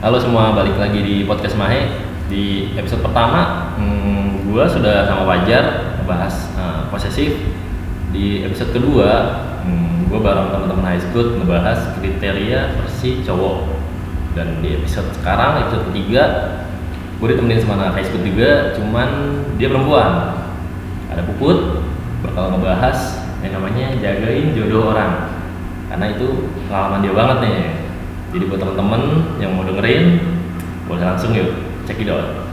Halo semua, balik lagi di podcast Mahe. Di episode pertama, hmm, gua sudah sama Fajar membahas eh, posesif. Di episode kedua, hmm, gua bareng teman-teman high school membahas kriteria versi cowok. Dan di episode sekarang, episode ketiga, gue ditemenin sama high school juga, cuman dia perempuan. Ada Puput, bakal ngebahas yang namanya jagain jodoh orang. Karena itu pengalaman dia banget nih. Jadi buat temen-temen yang mau dengerin, boleh langsung yuk out.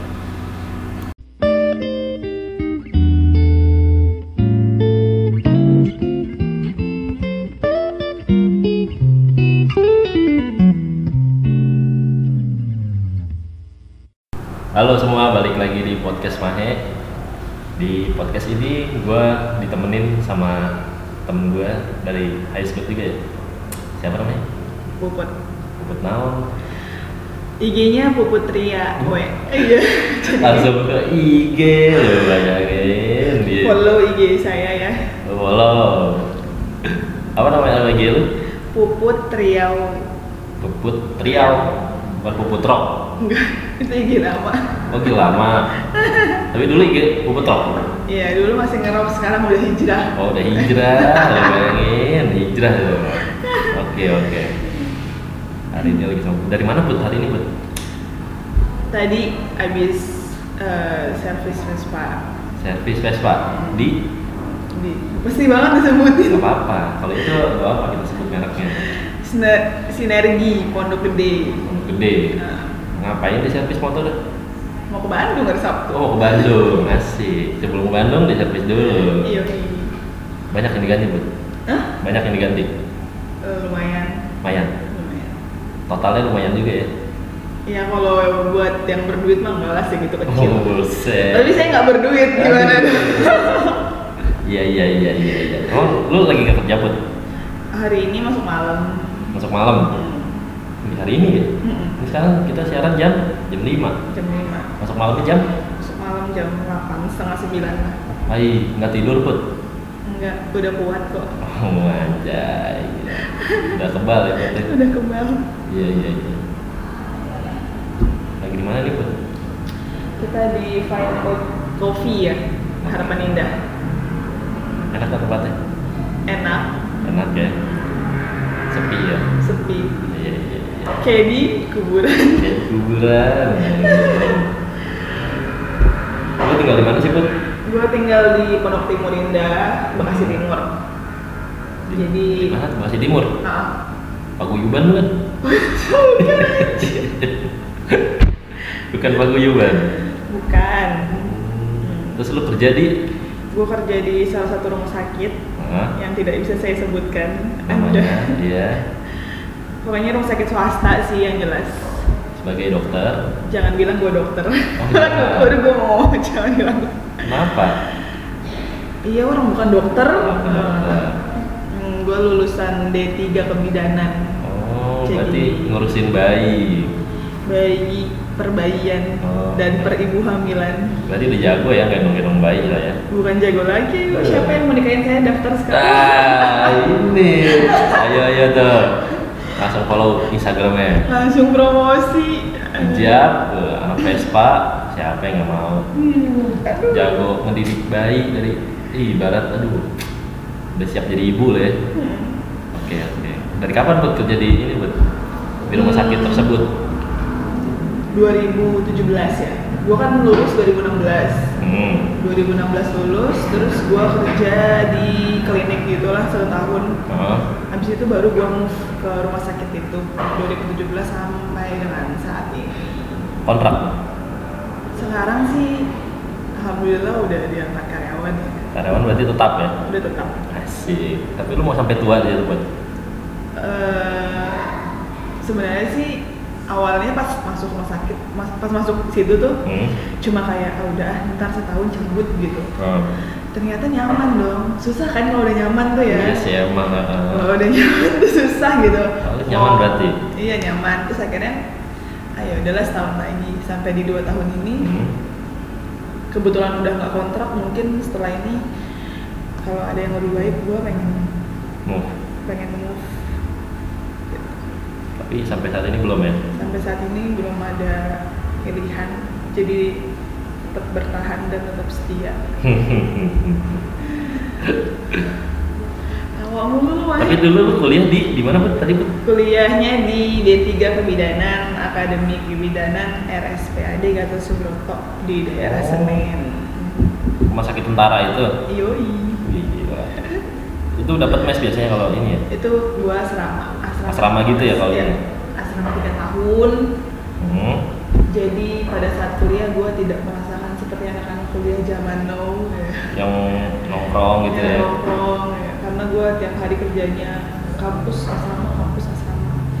Halo semua, balik lagi di podcast Mahe. Di podcast ini gue ditemenin sama temen gue dari high school juga ya. Siapa namanya? Puput. Puput Naon. IG-nya Puputria, we. Iya. langsung ke IG lo bayangin dia Follow IG saya ya. follow apa namanya IG lu Puput Riau. Puput Riau bukan Puput Rock Enggak, itu IG lama. oh gila lama tapi dulu IG Puput Rock Iya, dulu masih ngerok, sekarang udah hijrah. oh udah hijrah lo bayangin hijrah lo oke oke hari ini lagi sama dari mana Put hari ini Put Tadi abis eh, servis Vespa. servis Vespa di Di, mesti banget disebutin. nggak apa-apa kalau itu nggak apa kita sebut mereknya Sine- Sinergi Pondok Gede. gede Nah, ngapain di servis motor mau ke Bandung hari Sabtu. Oh ke Bandung, asik. Sebelum ke Bandung di servis dulu. Iya, Banyak yang diganti. Hah? Banyak yang diganti. Eh, lumayan. Lumayan. Totalnya lumayan juga ya. Iya kalau buat yang berduit mah enggak lah segitu kecil. Oh buset. Tapi saya nggak berduit gimana? Iya iya iya iya. iya. Oh lu lagi nggak kerja? Hari ini masuk malam. Masuk malam. Hmm. Hari ini ya. Ini sekarang kita siaran jam jam 5 Jam 5 Masuk malamnya jam? Masuk malam jam 8 setengah 9 lah. Hai nggak tidur bud? Enggak, udah kuat kok. Oh anjay. Udah kebal ya bud. Udah kebal. Iya iya iya. Lagi di mana nih bud? Kita di Fine Co- Coffee ya, Harapan Indah. Enak kan tempatnya? Enak, Enak ya. Sepi ya. sepi. Iya iya iya. Kayak di kuburan. Kayak di kuburan. Lu tinggal di mana sih, Put? Gue tinggal di Pondok Timur Indah, Bekasi Timur. Jadi, Di mana? Masih timur. nah, Paguyuban lu kan? Bukan Paguyuban. bukan. Terus lu kerja di Gue kerja di salah satu rumah sakit Hah? yang tidak bisa saya sebutkan. namanya Anda. dia Pokoknya rumah sakit swasta sih yang jelas. sebagai dokter. Jangan bilang gue dokter. jangan. Baru gue mau jangan bilang. Kenapa? Iya orang bukan dokter. Dokter. Hmm, gue lulusan D3 kebidanan. Oh, Jadi- berarti ngurusin bayi. Bayi, perbayian, Oh. dan peribu hamilan. Berarti udah jago ya gendong-gendong bayi lah ya. Bukan jago lagi. Siapa yang mau nikahin saya daftar sekarang? Ah, ini. Ayo ayo tuh. Langsung follow Instagramnya. Langsung promosi. Hijab, anak Vespa, siapa yang nggak mau? Hmm. Jago ngedidik bayi dari ibarat aduh. Udah siap jadi ibu lah ya. Hmm. Oke, oke. Dari kapan buat kerja di ini, Bud? Di rumah sakit tersebut? 2017 ya. Gua kan lulus 2016. Hmm. 2016 lulus, terus gua kerja di klinik gitulah satu tahun. Oh. Habis itu baru gua move ke rumah sakit itu 2017 sampai dengan saat ini. Kontrak. Sekarang sih alhamdulillah udah diangkat karyawan ya. Karyawan berarti tetap ya? Udah tetap. Asik. Tapi lu mau sampai tua aja tuh, Bud? Eh, sebenarnya sih awalnya pas masuk rumah sakit, mas- pas masuk situ tuh Hmm. cuma kayak ah, udah ntar setahun cabut gitu. Oh. Ternyata nyaman dong. Susah kan kalau udah nyaman tuh ya. Iya sih emang. uh, Kalau udah nyaman tuh susah gitu. Nyaman berarti? Iya nyaman. Terus akhirnya, ayo udahlah setahun lagi sampai di dua tahun ini. Hmm. Kebetulan udah nggak kontrak, mungkin setelah ini kalau ada yang lebih baik, gue pengen Move. pengen move. Tapi sampai saat ini belum ya. sampai saat ini belum ada pilihan jadi tetap bertahan dan tetap setia awak mulu. Tapi dulu lu kuliah di di mana? Tadi Bud? kuliahnya di D3 Kebidanan Akademik Kebidanan RSPAD Gatot Subroto di daerah Oh. Senen Rumah sakit tentara itu. Yoi Gila. Itu dapat mes biasanya kalau ini ya. itu gua asrama asrama, Asrama gitu ya kalau Iya, ini? asrama tiga tahun Hmm. jadi pada saat kuliah gua tidak merasakan seperti anak-anak kuliah zaman now ya. Yang nongkrong gitu Ya, ya. nongkrong, ya. karena gue tiap hari kerjanya kampus asrama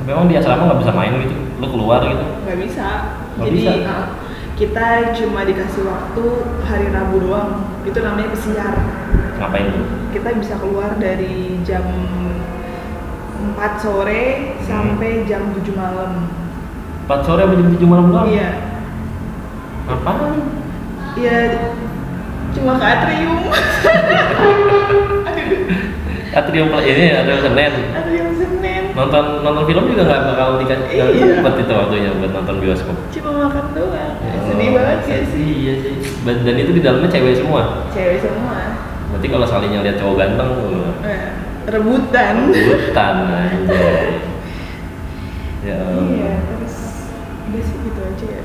kampus asrama Tapi emang di asrama nggak bisa main gitu. Lu keluar gitu. nggak bisa Nggak jadi bisa? uh, kita cuma dikasih waktu hari Rabu doang itu namanya pesiar Ngapain tuh? kita bisa keluar dari jam 4 sore sampai jam 7 malam 4 sore sampai jam 7 malam doang? iya Ngapain? iya cuma ke atrium Atrium ini atrium Senin Nonton nonton film juga nggak bakal dikasih Iya. dapet itu waktunya buat nonton bioskop. cuma makan doang Oh, sedih banget ya sih Iya sih. Dan dan itu di dalamnya cewek semua. cewek semua Berarti kalau saling lihat cowok ganteng, Eh, rebutan hutan anjay. Ya. iya terus udah sih gitu aja ya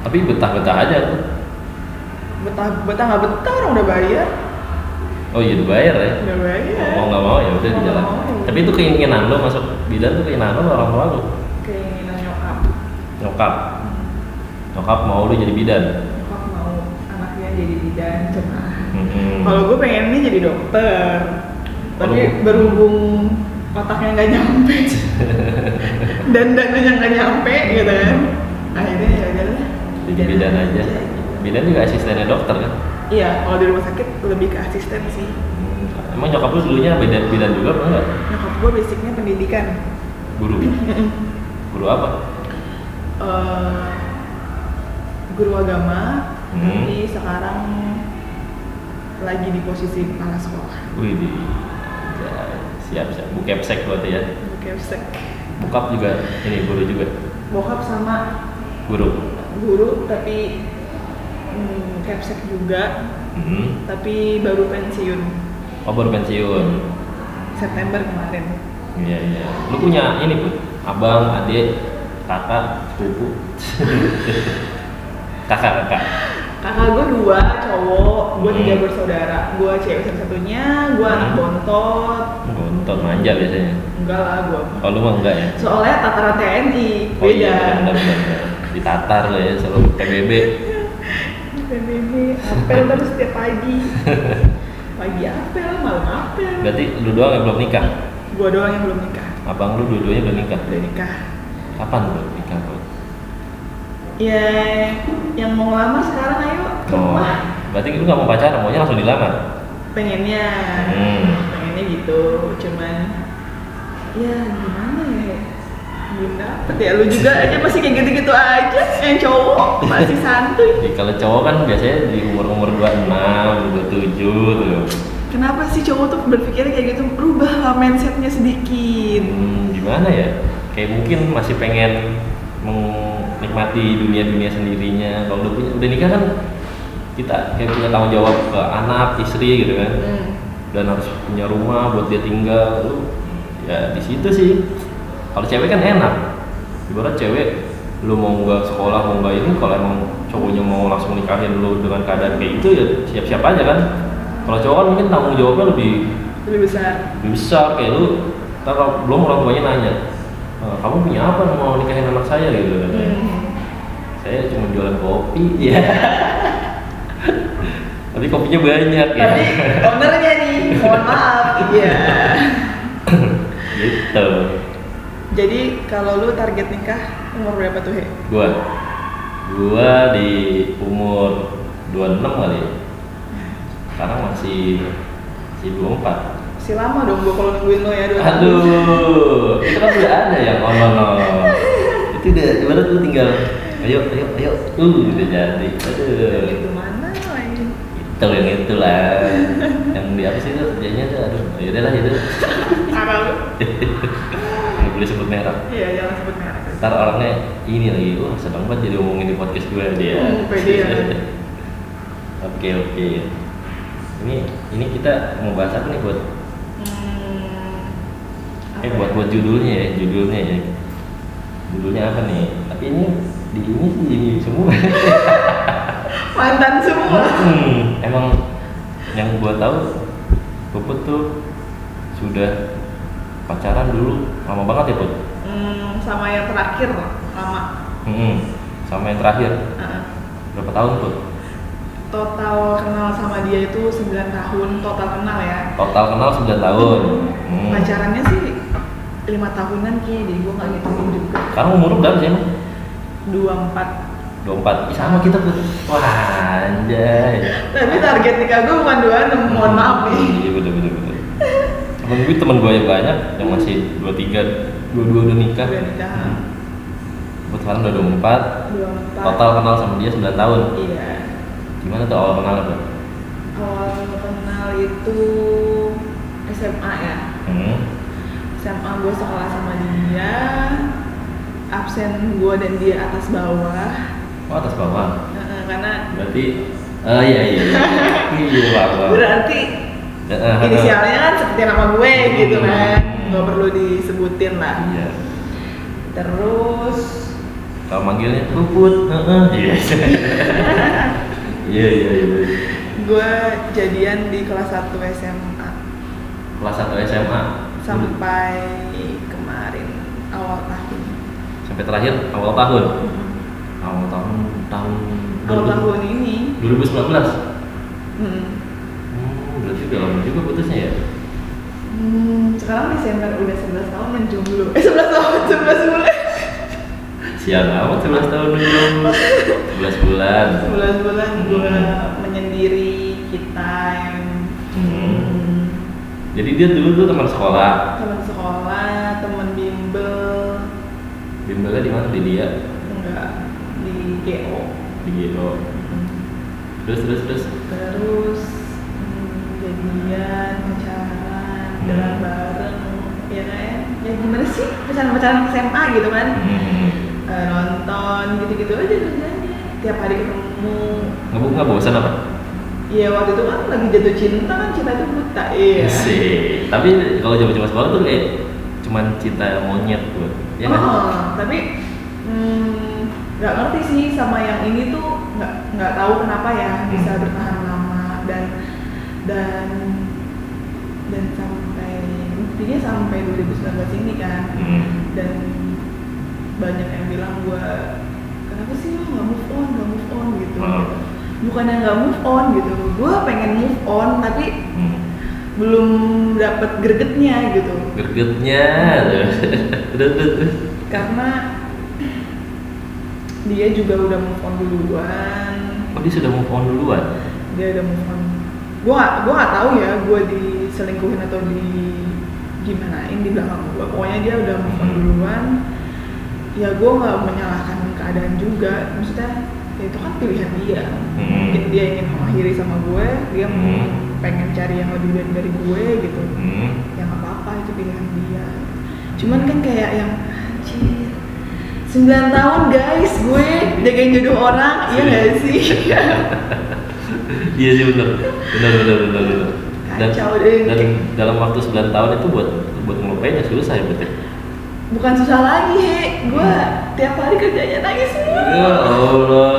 Tapi betah-betah aja tuh. betah betah nggak betah orang udah bayar Oh iya dibayar ya. udah bayar Mau nggak mau ya udah di jalan. Tapi itu keinginan lo masuk bidan tuh keinginan lo orang tua lo. keinginan nyokap Nyokap. Nyokap mau lu jadi bidan. nyokap mau anaknya jadi bidan cuma Hmm. kalau gue pengennya jadi dokter tapi berhubung otaknya nggak nyampe dan dananya nggak nyampe gitu kan akhirnya ya udahlah jadi bidan aja. Bidan juga asistennya dokter kan. Iya kalau di rumah sakit lebih ke asisten sih Hmm. Emang nyokap lu dulunya bidan bidan juga apa enggak? nyokap gue basicnya pendidikan Guru. Guru apa? eh guru agama Hmm. tapi sekarang lagi di posisi kepala sekolah Wih, di, ya, siap siap. Bukepsek berarti ya. Kepsek Bokap juga ini guru juga. bokap sama Guru. guru tapi hmm, Kepsek juga Hmm. tapi baru pensiun Oh baru pensiun. September kemarin Iya iya. Lu punya ini pun abang, adik, kakak, sepupu. kakak kakak. kakak gue dua cowok gue tiga Hmm. bersaudara gue cewek satu-satunya gue anak Hmm. bontot Gontot manja biasanya. enggak lah gue Kalau lu mah enggak ya? soalnya tataran TNI Oh beda iya benar benar. benar. Ditatar lo ya selalu PBB. Apel terus setiap pagi pagi apel malam apel Berarti lu doang yang belum nikah. gue doang yang belum nikah Abang lu dua-duanya udah nikah. udah nikah Kapan lu nikah bro? ya yang mau ngelamar sekarang ayo ke Oh, rumah berarti lu nggak mau pacaran, maunya langsung dilamar. pengennya Hmm. pengennya gitu cuman ya gimana belum dapet ya lu juga aja masih kayak gitu-gitu aja yang cowok masih santuy Jadi kalau cowok kan biasanya di umur-umur 26, 27 tuh. kenapa sih cowok tuh berpikirnya kayak gitu rubah lah mindsetnya sedikit Hmm, gimana ya? Kayak mungkin masih pengen menikmati dunia-dunia sendirinya. Kalau udah punya, udah nikah kan kita kayak punya tanggung jawab ke anak, istri gitu kan. hmm. Dan harus punya rumah buat dia tinggal. Ya di situ sih. Kalau cewek kan enak. Ibarat cewek lu mau nggak sekolah mau nggak ini kalau emang cowoknya mau langsung nikahin lu dengan keadaan kayak gitu ya siap-siap aja kan. Kalau cowok kan mungkin tanggung jawabnya lebih lebih besar. lebih besar kayak lu ntar belum orang tuanya nanya "E, kamu punya apa mau nikahin anak saya? Gitu katanya. hmm. saya cuma jualan kopi. Ya tapi kopinya banyak ya. Tapi ownernya nih mohon maaf. Iya gitu jadi kalau lu target nikah umur berapa tuh he gua gua di umur 26 kali ya sekarang masih masih 24 masih lama dong gua kalau nungguin lo ya dua tahun. Aduh, itu kan udah ada yang ono Itu udah ibarat lu tinggal ayo ayo ayo uh udah jadi. Aduh. itu mana lagi Itu yang itu lah. yang di apa sih itu kerjanya tuh aduh ya udah lah itu. parah lu boleh sebut merek. Iya, jangan sebut merek. Ntar orangnya ini lagi, wah seneng banget jadi ngomongin di podcast gue dia. Hmm, pede ya. Oke oke. Ini ini kita mau bahas apa nih buat Hmm, eh ya? buat buat judulnya ya judulnya ya. Judulnya apa nih? Tapi ini di ini sih ini semua. mantan semua. Hmm, emang yang gua tahu Puput tuh sudah pacaran dulu lama banget ya Put? Hmm, sama yang terakhir lama. Hmm, sama yang terakhir Heeh. berapa tahun Put? Total kenal sama dia itu 9 tahun total kenal ya. Total kenal 9 tahun. Hmm. Pacarannya sih lima tahunan ki, jadi gua nggak ngitungin juga. Sekarang umur berapa sih emang? 24 24 Ih, sama kita Put. Wah, anjay. Tapi target nikah gue bukan 26, mohon maaf nih. Iya betul betul betul. Temen gue temen gue yang banyak yang masih 23 22 udah nikah. Udah nikah. Hmm. Put sekarang udah 24 24 Total kenal sama dia 9 tahun. Iya. Gimana tuh awal kenal Put? Awal kenal itu SMA ya. Hmm. SMA gue sekolah sama dia. Absen gue dan dia atas bawah. Oh, atas bawah. Heeh, karena Berarti Oh iya iya. Iya, iya berarti Inisialnya kan seperti nama gue gitu Hmm. kan. Nggak perlu disebutin lah. Iya. Terus Kalau manggilnya Puput. Iya. Iya iya iya. gue jadian di kelas 1 SMA. Kelas 1 SMA sampai kemarin awal tahun. sampai terakhir awal tahun. Awal tahun tahun Awal 2000 tahun ini, 2019. hmm, Hmm, berarti udah lama juga putusnya ya. hmm, sekarang Desember udah 11 tahun menjomblo. Eh 11 tahun, 11 bulan. Siang amat 11 tahun dulu. 11 bulan. 11 bulan gue Hmm. menyendiri kita yang Hmm. Jadi dia dulu tuh teman sekolah. teman sekolah, teman bimbel, Bimbelnya di mana? Di dia. enggak di GO. Di Giro. Terus terus terus. Terus hmm, jadian, pacaran, Hmm. jalan bareng, ya kan? Ya gimana sih pacaran-pacaran SMA gitu kan? Hmm. Eh, nonton gitu-gitu aja kerjanya. Tiap hari ketemu. Ngebuk nggak bosan apa? Iya waktu itu kan lagi jatuh cinta kan cinta itu buta. Iya. Sih. Tapi kalau zaman-zaman sekolah tuh kayak cuman cinta monyet tuh. Ya nggak? Oh, tapi hmm, nggak ngerti sih sama yang ini tuh nggak nggak tahu kenapa ya bisa Hmm. bertahan lama dan dan dan sampai buktinya sampai 2019 ini kan Hmm. dan banyak yang bilang gua kenapa sih lo nggak move on nggak move on gitu Hmm. bukannya nggak move on gitu gua pengen move on tapi Hmm. belum dapet gregetnya gitu Gregetnya. karena dia juga udah move on duluan Oh dia sudah move on duluan. dia udah move on gue gak gue gak tahu ya gue diselingkuhin atau di gimanain di belakang gue pokoknya dia udah move on Hmm. duluan ya gue nggak menyalahkan keadaan juga maksudnya ya itu kan pilihan dia Hmm. mungkin dia ingin mengakhiri sama gue dia mau Hmm. pengen cari yang lebih dari, dari gue gitu Hmm. ya nggak apa-apa itu pilihan dia cuman kan kayak yang anjir 9 tahun guys gue jagain jodoh orang iya gak sih Iya sih benar. Benar benar benar benar. Dan, Kacau dan dalam waktu 9 tahun itu buat buat ngelupainnya susah ya betul. bukan susah lagi he gue tiap hari kerjanya nangis Ya semua Allah.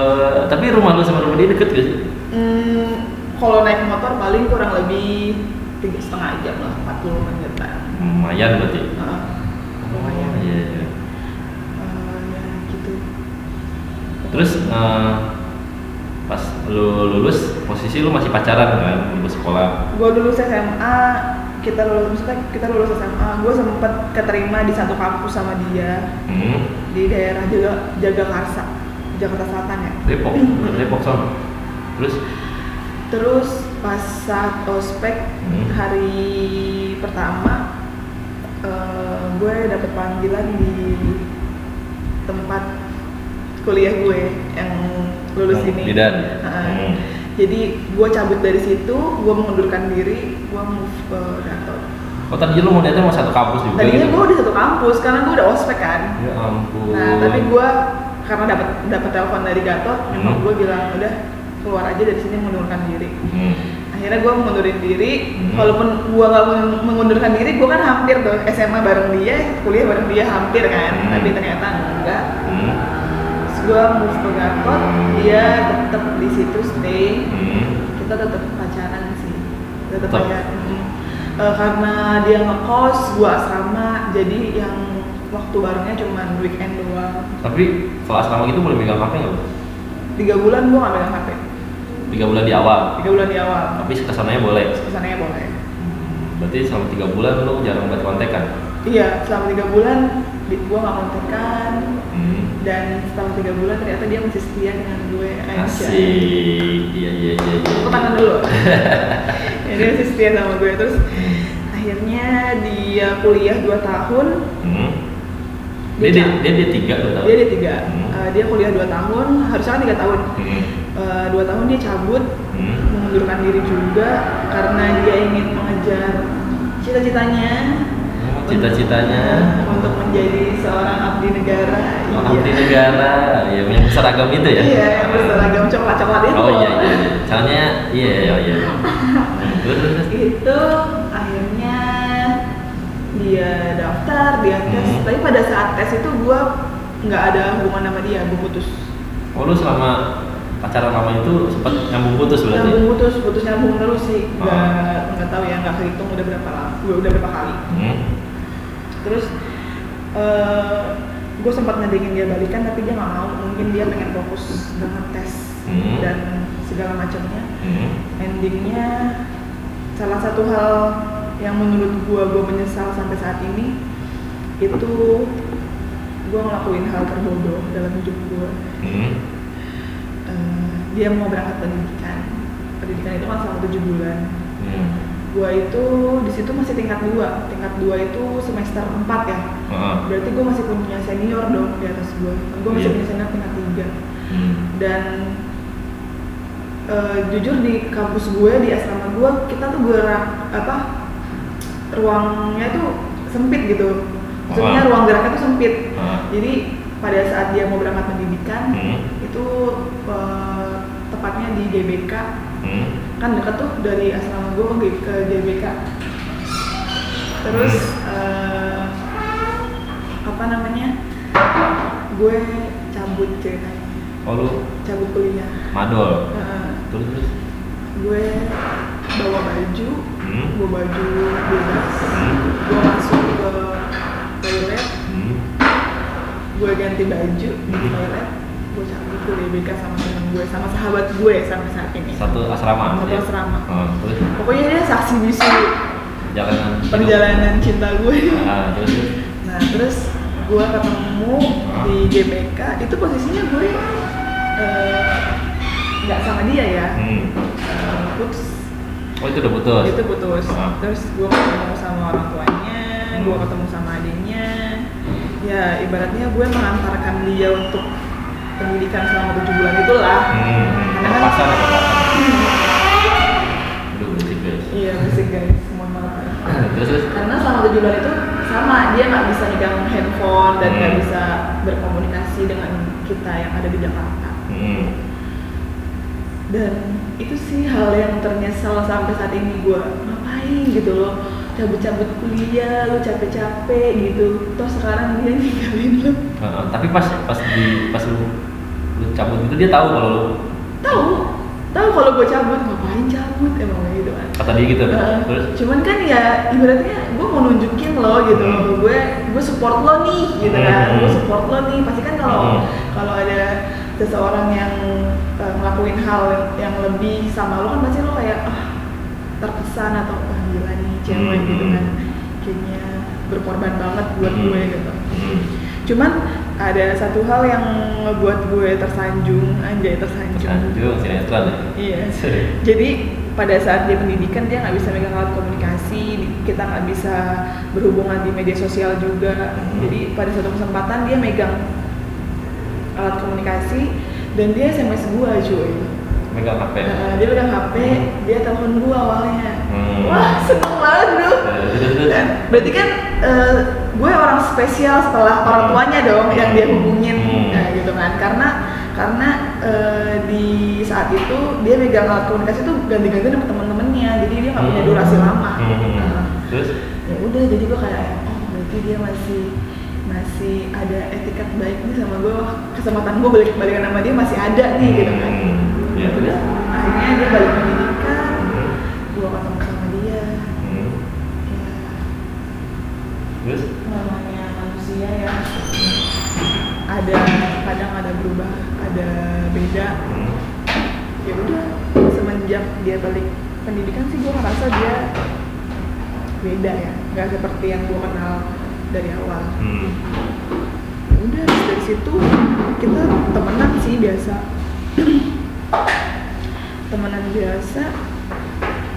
Tapi rumah lu sama rumah dia deket gak sih? hmm, kalau naik motor paling kurang lebih tiga setengah jam lah 40 menit lah Lumayan berarti. Heeh. lumayan Iya, iya. Eh, ya gitu Terus eh, pas lu lulus posisi lu masih pacaran kan lulus sekolah. gue lulus SMA kita lulus maksudnya kita lulus SMA gue sempet keterima di satu kampus sama dia Hmm. di daerah Jaga Jagakarsa Jakarta Selatan ya Depok, Depok sama. Terus terus pas saat ospek Hmm. hari pertama eh, gue dapet panggilan di tempat kuliah gue yang lulus ini bidan. Heeh. Hmm. jadi gue cabut dari situ gue mengundurkan diri gue move ke Gatot Oh tadi lu mau lihatnya mau satu kampus juga tadinya gitu? gue udah satu kampus karena gue udah ospek kan Ya ampun. nah tapi gue karena dapat dapat telepon dari Gatot emang Hmm. gue bilang udah keluar aja dari sini mengundurkan diri Hmm. akhirnya gue mengundurin diri Hmm. walaupun gue nggak meng- mengundurkan diri gue kan hampir tuh SMA bareng dia kuliah bareng dia hampir kan Hmm. tapi ternyata enggak Hmm. Gue move ke Gatot dia tetap di situ stay Hmm. kita tetap pacaran sih tetap pacaran Mm. Eh, karena dia ngekos gue asrama jadi yang waktu barengnya cuma weekend doang Tapi kalau asrama gitu boleh megang HP nggak? Tiga bulan gue nggak megang HP Tiga bulan di awal. tiga bulan di awal Tapi ke sananya boleh. ke sananya boleh Berarti selama tiga bulan lu jarang buat kontekan. iya selama tiga bulan gue nggak kontekan Hmm. Dan setelah tiga bulan ternyata dia masih setia dengan gue aja Asik. Iya iya iya. iya. Tepuk tangan dulu ya, dia masih setia sama gue terus akhirnya dia kuliah 2 tahun Hmm. Dia Dia dia, dia, dia tiga tuh tau. dia ada tiga Hmm. Eh, dia kuliah 2 tahun harusnya kan tiga tahun Hmm. Eh, dua tahun dia cabut Hmm. mengundurkan diri juga karena dia ingin mengejar cita-citanya Cita-citanya untuk menjadi seorang abdi negara Oh, Iya. abdi negara, ya yang seragam itu ya? iya yang berseragam coklat-coklat itu Oh iya iya. iya. Caranya iya iya iya. Itu akhirnya dia daftar dia tes Hmm. tapi pada saat tes itu gua nggak ada hubungan sama dia gua putus Oh lu selama pacaran lama itu sempat nyambung putus berarti? nyambung putus putus nyambung terus sih nggak nggak tahu ya nggak kehitung udah berapa lama udah berapa kali Hmm. Terus eh gue sempat ngedengin dia balikan tapi dia nggak mau mungkin dia pengen fokus dengan tes Hmm. dan segala macamnya Hmm. endingnya salah satu hal yang menurut gua gua menyesal sampai saat ini itu gua ngelakuin hal terbodoh dalam hidup gua Hmm. Eh, dia mau berangkat pendidikan pendidikan itu kan selama tujuh bulan Hmm. Gua itu di situ masih tingkat dua tingkat dua itu semester 4 ya Heeh. berarti gua masih punya senior dong di atas gua gua masih Iya. punya senior tingkat tiga Hmm. dan eh, jujur di kampus gue di asrama gue kita tuh gerak apa ruangnya tuh sempit gitu maksudnya Wah. ruang geraknya tuh sempit Ah. jadi pada saat dia mau berangkat pendidikan Hmm. itu eh, tepatnya di GBK Hmm. Kan dekat tuh dari asrama gue ke, ke GBK terus eh, apa namanya gue cabut ceritanya Oh lu cabut kuliah madol. Heeh. Terus terus. gue bawa baju Hmm. bawa baju bebas Hmm. gue masuk ke toilet Hmm. gue ganti baju di Hmm. toilet gue cabut ke GBK sama temen gue sama sahabat gue sampai saat ini Satu asrama. Satu ya? asrama. Terus pokoknya dia saksi bisu jalanan. hidup. perjalanan cinta gue Ah, terus nah terus gue ketemu Ah. di GBK itu posisinya gue eh, nggak sama dia ya Hmm. Eh, putus Oh itu udah putus. itu putus Ah. terus gue ketemu sama orang tuanya gue Hmm. ketemu sama adiknya ya ibaratnya gue mengantarkan dia untuk pendidikan selama tujuh bulan itulah Hmm. Karena kan- ya. Aduh berisik guys. iya musik guys mohon maaf terus terus. karena selama tujuh bulan itu sama dia nggak bisa megang handphone dan nggak Hmm. bisa berkomunikasi dengan kita yang ada di Jakarta Hmm. dan itu sih hal yang ternyesal sampai saat ini gue ngapain gitu loh cabut-cabut kuliah lu capek-capek gitu toh sekarang dia ninggalin lu Heeh, tapi pas pas di pas lu lu cabut itu dia tahu kalau lu tahu tahu kalau gue cabut ngapain cabut emang gitu kan kata dia gitu Heeh. terus cuman kan ya ibaratnya gue mau nunjukin lo gitu Hmm. gue gue support lo nih gitu kan Hmm. gue support lo nih pasti kan kalau Hmm. kalau ada seseorang yang eh, ngelakuin hal yang lebih sama lo kan pasti lo kayak ah terkesan atau wah gila nih cewek Hmm. gitu kan kayaknya berkorban banget buat Hmm. gue gitu Hmm. cuman ada satu hal yang ngebuat gue tersanjung anjay tersanjung Sanjung sinetron ya Iya. Jadi pada saat dia pendidikan dia nggak bisa megang alat komunikasi, kita nggak bisa berhubungan di media sosial juga. Hmm. Jadi pada suatu kesempatan dia megang alat komunikasi dan dia SMS gua cuy. Megang HP Nah, dia pegang HP, Hmm. dia telepon gua awalnya. Hmm. Wah, seneng banget bro. Dan berarti kan eh, gue orang spesial setelah orang tuanya dong yang dia hubungin, Hmm. nah, gitu kan? Karena karena eh, di saat itu dia megang alat komunikasi tuh ganti-ganti sama temen-temennya, jadi dia nggak punya Hmm. durasi lama. Hmm. Nah, terus ya udah, jadi gue kayak oh berarti dia masih masih ada etikat baik nih sama gue, kesempatan gue balik balikan sama dia masih ada nih gitu kan. Hmm. ya terus akhirnya dia balik pendidikan Hmm. gua ketemu sama dia Hmm. ya terus namanya manusia ya ada kadang ada berubah ada beda Hmm. ya udah semenjak dia balik pendidikan sih gua ngerasa dia beda ya nggak seperti yang gua kenal dari awal Hmm. ya udah dari situ kita temenan sih biasa temenan biasa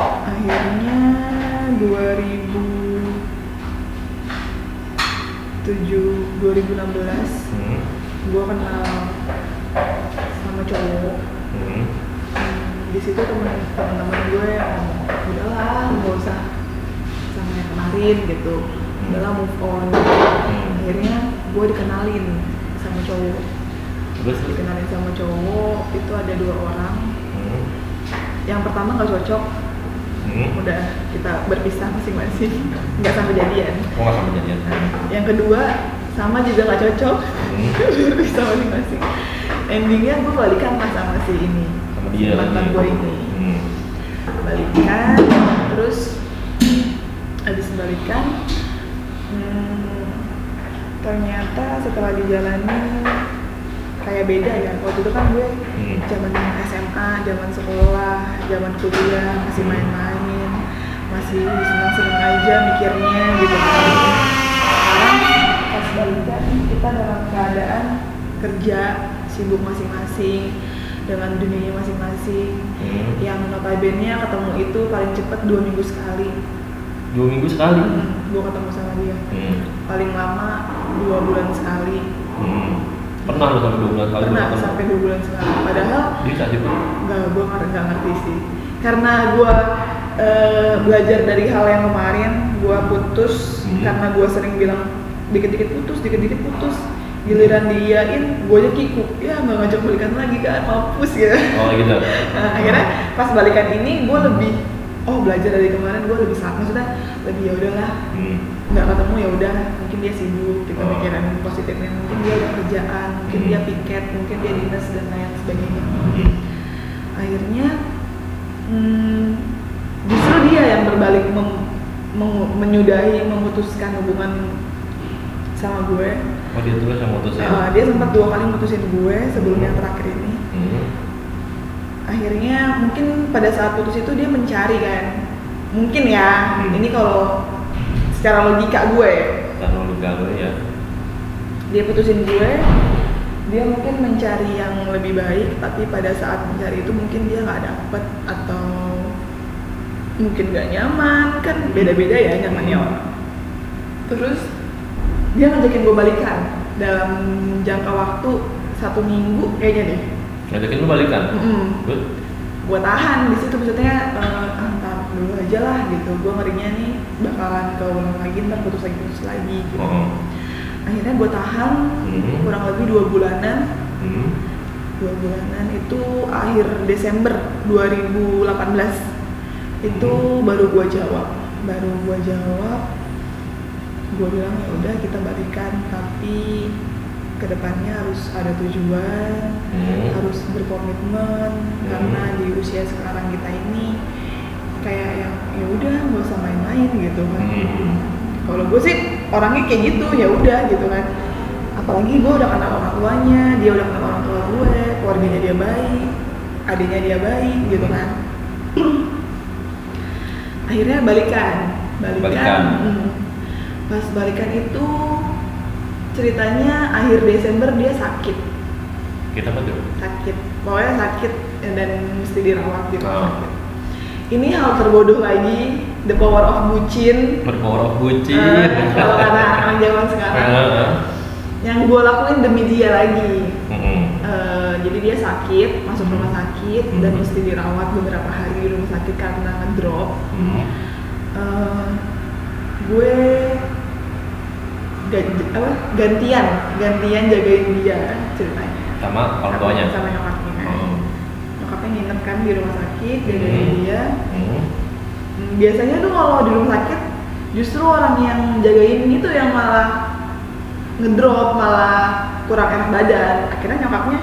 akhirnya 2007 2016 Hmm. gua kenal sama cowok Hmm. Di situ temen teman-teman gue yang udahlah nggak usah sama yang kemarin gitu udahlah move on. Hmm. akhirnya gue dikenalin sama cowok. Terus? Dikenalin sama cowok itu ada dua orang. Hmm. yang pertama nggak cocok. Hmm. udah kita berpisah masing-masing. Nggak sampai jadian. Oh nggak sama jadian. Nah, yang kedua sama juga nggak cocok. Hmm. berpisah masing-masing. Endingnya gue balikan lah sama si ini. Sama dia mantan gue ini. Hmm. balikan terus habis balikan hmm, ternyata setelah dijalani kayak beda ya waktu itu kan gue Hmm. zaman SMA zaman sekolah zaman kuliah masih main-main masih senang-senang aja mikirnya gitu kan sekarang pas balikan kita dalam keadaan kerja sibuk masing-masing dengan dunianya masing-masing Hmm. yang notabene ketemu itu paling cepat dua minggu sekali Dua minggu sekali. Gue ketemu sama dia Hmm. paling lama dua bulan sekali Hmm. Pernah lu sampai dua bulan sekali pernah sampai dua bulan sekali padahal Bisa gitu. nggak gue nggak ngerti sih karena gue belajar dari hal yang kemarin gue putus Hmm. karena gue sering bilang dikit-dikit putus dikit-dikit putus giliran diain gue aja kikuk ya nggak ngajak balikan lagi kan mampus ya Oh gitu. Nah, akhirnya pas balikan ini gue lebih oh belajar dari kemarin gue lebih saat maksudnya lebih ya udahlah Hmm. nggak ketemu ya udah mungkin dia sibuk kita Oh. positifnya mungkin dia ada kerjaan mungkin Hmm. dia piket mungkin dia dinas dan lain sebagainya Hmm. akhirnya hmm, justru dia yang berbalik mem- meng- menyudahi memutuskan hubungan sama gue Oh dia terus yang mutusin. Uh, dia sempat dua kali mutusin gue sebelum yang terakhir ini Hmm. Akhirnya mungkin pada saat putus itu dia mencari kan. Mungkin ya Hmm. ini kalau secara logika gue Karena lu gagal ya. dia putusin gue dia mungkin mencari yang lebih baik tapi pada saat mencari itu mungkin dia nggak dapet atau mungkin nggak nyaman. Kan beda-beda ya nyamannya orang. Terus dia ngajakin gue balikan dalam jangka waktu satu minggu kayaknya deh Ngajakin lu balikan. Mm-mm. Good. gue tahan di situ maksudnya eh, ah, ntar dulu aja lah gitu gue ngerinya nih bakalan keulang lagi ntar putus lagi putus lagi gitu Oh. akhirnya gue tahan Hmm. kurang lebih dua bulanan Hmm. dua bulanan itu akhir Desember 2018 itu Hmm. baru gue jawab baru gue jawab gue bilang ya udah kita balikan tapi ke depannya harus ada tujuan Hmm. harus berkomitmen karena di usia sekarang kita ini kayak yang ya udah nggak usah main-main gitu kan Hmm. kalau gue sih orangnya kayak gitu ya udah gitu kan apalagi gue udah kenal orang tuanya dia udah kenal orang tua gue keluarganya dia baik adiknya dia baik gitu kan akhirnya balikan balikan, Balikan. hmm. pas balikan itu ceritanya akhir Desember dia sakit Kita apa tuh? sakit pokoknya sakit ya, dan mesti dirawat di rumah Oh. sakit ini hal terbodoh lagi the power of bucin Berpower of bucin. Eh, kalau kata anak zaman sekarang Heeh. yang gue lakuin demi dia lagi. Hmm. Eh, jadi dia sakit, masuk rumah sakit dan Hmm. mesti dirawat beberapa hari di rumah sakit karena ngedrop. Hmm. Eh, gue ga- apa, gantian, gantian jagain dia ceritanya. Sama orang tuanya. Sama nyokapnya. Hmm. Nyokapnya nginep kan di rumah sakit, jagain Hmm. dia. Hmm. Hmm, Biasanya tuh kalau di rumah sakit justru orang yang jagain itu yang malah ngedrop, malah kurang enak badan. Akhirnya nyokapnya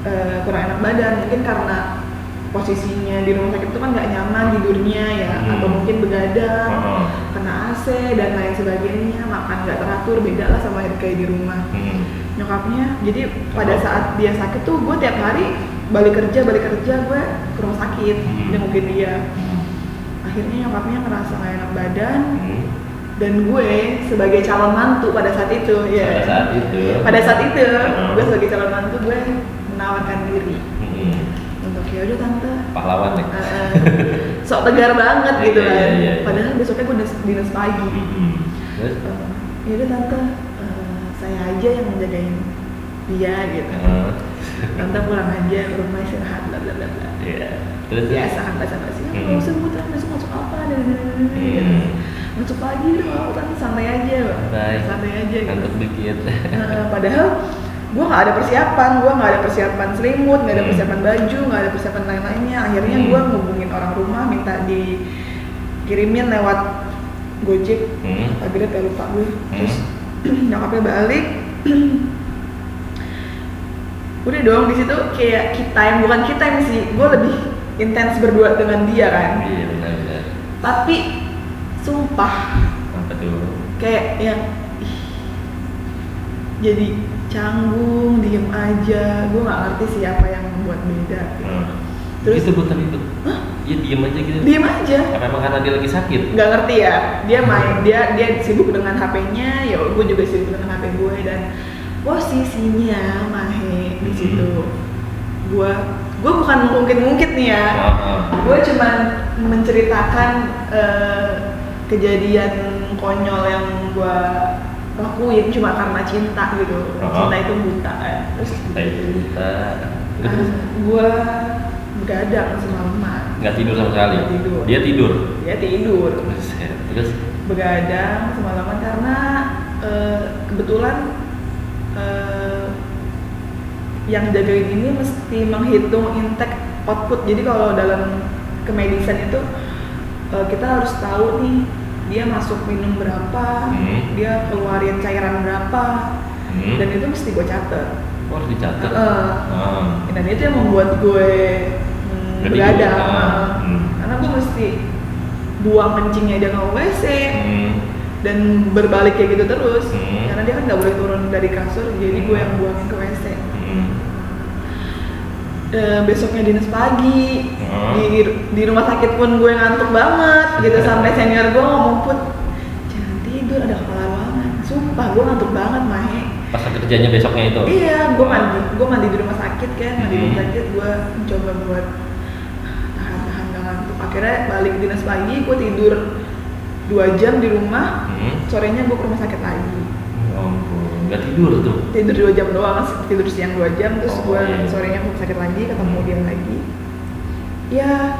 eh, kurang enak badan, mungkin karena posisinya di rumah sakit itu kan nggak nyaman tidurnya ya, Hmm. atau mungkin begadang, Hmm. kena AC dan lain sebagainya, makan nggak teratur, beda lah sama kayak di rumah. Hmm. Nyokapnya, jadi pada saat dia sakit tuh gue tiap hari balik kerja balik kerja gue ke rumah sakit, Hmm. nengokin dia akhirnya nyokapnya ngerasa gak enak badan Hmm. dan gue sebagai calon mantu pada saat itu ya Pada saat itu. pada saat itu Hmm. gue sebagai calon mantu gue menawarkan diri Hmm. Ya udah tante Pahlawan nih. eh, eh, sok tegar banget Iya, gitu iya, kan iya, iya. padahal besoknya gue dinas, dinas pagi Hmm. Terus? Eh, ya udah tante eh, saya aja yang menjagain dia gitu Hmm. tante pulang aja ke rumah istirahat bla bla bla bla Iya. Terus? biasa kan ya Hmm. nggak usah buta besok masuk apa dan dan-. Hmm. masuk pagi mau tante santai aja Santai. santai aja gitu. Ngantuk dikit. Nah, padahal gue nggak ada persiapan gue nggak ada persiapan selimut nggak ada Hmm. persiapan baju nggak ada persiapan lain-lainnya akhirnya Hmm. gue ngubungin orang rumah minta dikirimin lewat gojek Hmm. Grab ya lupa gue Hmm. terus nyokapnya balik udah dong di situ kayak kita yang bukan kita yang sih gue lebih intens berdua dengan dia kan Iya benar-benar. tapi sumpah Apa tuh? kayak yang ih, jadi canggung diem aja gue nggak ngerti siapa yang membuat beda Hmm. Terus- itu tapi itu. Hah? Iya diem aja gitu. diem aja Apa emang karena dia lagi sakit? nggak ngerti ya dia main dia dia sibuk dengan HP-nya ya gue juga sibuk dengan HP gue dan posisinya Mahe di Hmm. situ gue gue bukan mungkin-mungkin nih ya Heeh. gue cuman menceritakan eh, kejadian konyol yang gue lakuin cuma karena cinta gitu Oh. cinta itu buta ya terus Kita itu. Terus ah, gue begadang semalaman nggak tidur sama sekali. Tidur. Dia tidur. dia tidur Terus, terus begadang semalaman karena eh, kebetulan eh, yang jagain ini mesti menghitung intake output jadi kalau dalam kemedisan itu kita harus tahu nih dia masuk minum berapa Hmm. dia keluarin cairan berapa hmm. dan itu mesti gue catet Oh, harus dicatat. Heeh. Ah. dan itu yang membuat gue hmm, begadang tidur. Ah. Hmm. karena gue mesti buang kencingnya dia ke WC Hmm. dan berbalik kayak gitu terus Hmm. karena dia kan nggak boleh turun dari kasur jadi gue yang buangin ke WC Hmm. Eh, besoknya dinas pagi Hmm. di di rumah sakit pun gue ngantuk banget gitu sampai senior gue ngomong put jangan tidur ada kepala ruangan sumpah gue ngantuk banget mahe Pas kerjanya besoknya itu. iya gue mandi gue mandi di rumah sakit kan mandi di rumah Hmm. sakit gue mencoba buat tahan-tahan gak ngantuk akhirnya balik dinas pagi gue tidur dua jam di rumah Hmm. sorenya gue ke rumah sakit lagi Ya nggak tidur tuh. tidur dua jam doang tidur siang dua jam terus Oh, gue iya. sorenya mau sakit lagi ketemu Hmm. dia lagi ya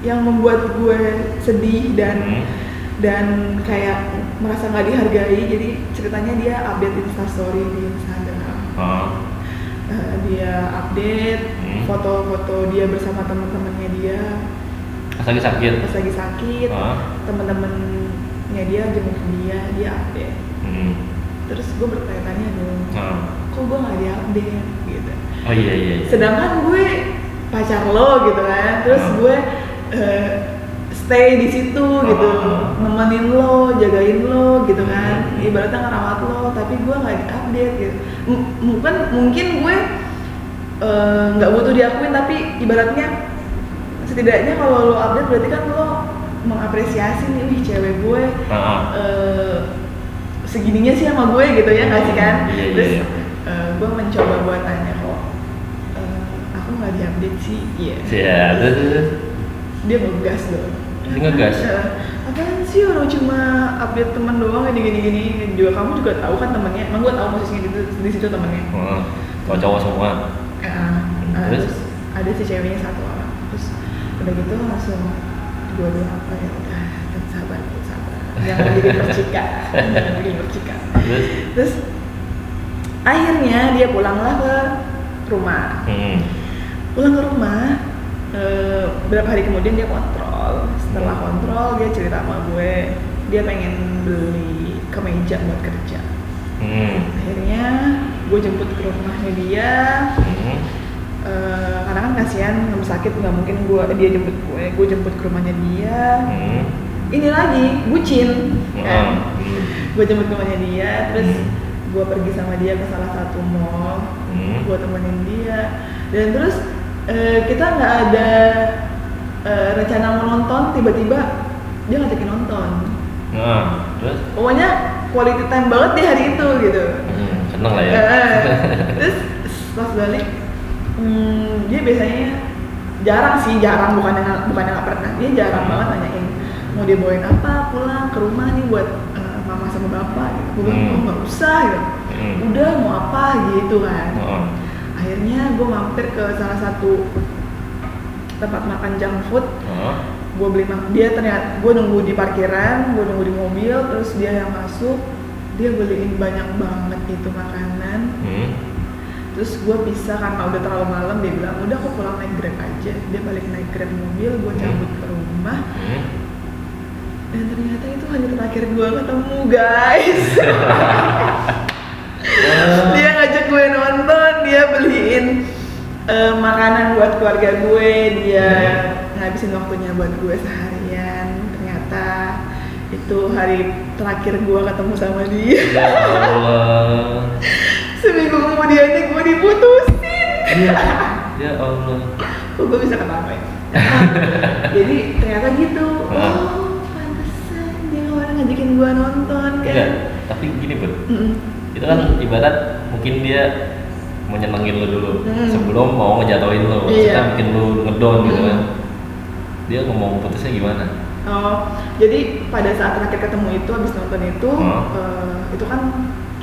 yang membuat gue sedih dan Hmm. dan kayak merasa nggak dihargai jadi ceritanya dia update instastory di Instagram. Eh, dia update Hmm. foto-foto dia bersama teman-temannya dia Pas lagi sakit. pas lagi sakit Ah. teman-temannya dia jenguk dia dia update Hmm. terus gue bertanya-tanya dong Ah. kok gue nggak diupdate gitu Oh iya iya. iya. sedangkan gue pacar lo gitu kan terus Hmm. gue eh, stay di situ gitu Ah. nemenin lo jagain lo gitu kan Hmm. ibaratnya ngerawat lo tapi gue nggak diupdate gitu M- mungkin mungkin gue eh, nggak butuh diakuin tapi ibaratnya setidaknya kalau lo update berarti kan lo mengapresiasi nih wih cewek gue Ah. eh, segininya sih sama gue gitu ya nggak sih kan Iya, iya, terus eh, gue mencoba buat tanya diupdate sih iya. Iya, terus terus. dia ngegas dong Dia ngegas? Eh, apaan sih orang cuma update teman doang gini gini gini juga kamu juga tahu kan temennya? Emang gue tahu posisinya di, di situ temennya. Oh. cowok-cowok semua. Eh, eh, Terus? ada si ceweknya satu orang. Terus udah gitu langsung gue bilang apa ya udah sabar sabar. Jangan bikin percikan jangan bikin percikan terus? Terus akhirnya dia pulanglah ke rumah. Hmm. Pulang ke rumah eh, berapa hari kemudian dia kontrol setelah Hmm. kontrol dia cerita sama gue dia pengen beli kemeja buat kerja Hmm. akhirnya gue jemput ke rumahnya dia Hmm. Eh, karena kan kasihan rumah sakit nggak mungkin gue dia jemput gue gue jemput ke rumahnya dia Hmm. ini lagi bucin kan Hmm. gue jemput ke rumahnya dia terus Hmm. gue pergi sama dia ke salah satu mall Hmm. gue temenin dia dan terus eh, kita nggak ada eh, rencana mau nonton tiba-tiba dia ngajakin nonton. Nah, terus? Pokoknya quality time banget di hari itu gitu. Hmm, seneng lah ya. Eh, terus pas balik hmm, dia biasanya jarang sih jarang bukan yang bukan yang nggak pernah. Dia jarang Hmm. banget nanyain mau dia bawain apa? Pulang ke rumah nih buat mama sama bapak. Gitu gue bilang Hmm. oh nggak usah gitu. Hmm. udah mau apa? Gitu kan. Oh. Akhirnya gue mampir ke salah satu tempat makan junk food Oh. gue beli mak dia ternyata gue nunggu di parkiran gue nunggu di mobil terus dia yang masuk dia beliin banyak banget itu makanan Hmm. terus gue pisah karena udah terlalu malam dia bilang udah aku pulang naik grab aja dia balik naik grab mobil gue Hmm. cabut ke rumah Hmm. dan ternyata itu hari terakhir gue ketemu guys dia ngajak gue nonton dia beliin eh, makanan buat keluarga gue dia ngabisin waktunya buat gue seharian ternyata itu hari terakhir gue ketemu sama dia Ya Allah. seminggu kemudian gue diputusin Iya. Ya Allah. kok gue bisa ketawa ya jadi ternyata gitu oh pantesan dia kemarin ngajakin gue nonton kan Enggak, tapi gini, Bud. Mm-mm. Itu kan ibarat mungkin dia mau nyenengin lu dulu Hmm. sebelum mau ngejatuhin lu. Iya. Maksudnya bikin lu ngedown gitu Hmm. kan. Dia ngomong putusnya gimana? Oh, jadi pada saat terakhir ketemu itu habis nonton itu, Hmm. eh, itu kan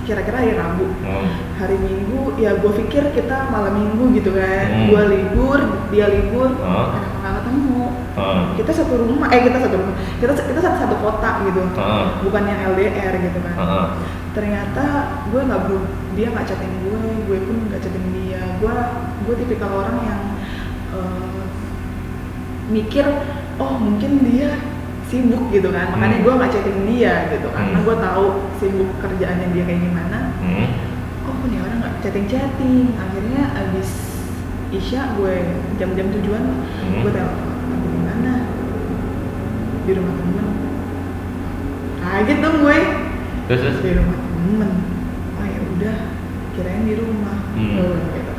kira-kira hari Rabu. Hmm. Hari Minggu, ya gue pikir kita malam Minggu gitu kan. Hmm. Gue libur, dia libur, Hmm. nggak ketemu? Hmm. Kita satu rumah, eh kita satu rumah, kita kita satu satu kota gitu, Hmm. bukan yang LDR gitu kan. Hmm. Ternyata gue nggak dia nggak chatting gue, gue pun nggak chatting dia. Gue gue tipikal orang yang eh, mikir, oh mungkin dia sibuk gitu kan, makanya Hmm. gue nggak chatting dia gitu karena Hmm. gue tahu sibuk kerjaannya dia kayak gimana. Hmm. Oh nih orang nggak chatting chatting, akhirnya abis isya gue jam-jam tujuan Hmm. gue telepon mana di rumah temen kaget dong gue Terus terus. di rumah temen oh ya udah kirain di rumah Hmm. Oh, gitu.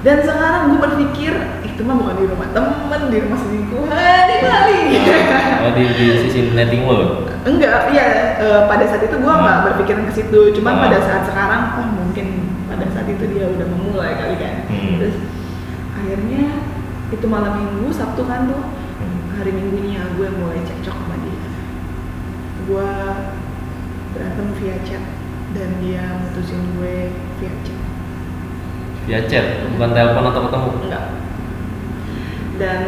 dan sekarang gue berpikir itu mah bukan di rumah temen di rumah selingkuhan di kali Oh di, di sisi netting lu. enggak iya eh, pada saat itu gue nggak Hmm. berpikiran ke situ cuman Hmm. pada saat sekarang oh mungkin pada saat itu dia udah memulai kali kan Hmm. terus akhirnya itu malam minggu sabtu kan tuh Hmm. hari minggunya gue mulai cekcok sama dia gue berantem via chat dan dia mutusin gue via chat Via chat, bukan telepon atau ketemu. enggak dan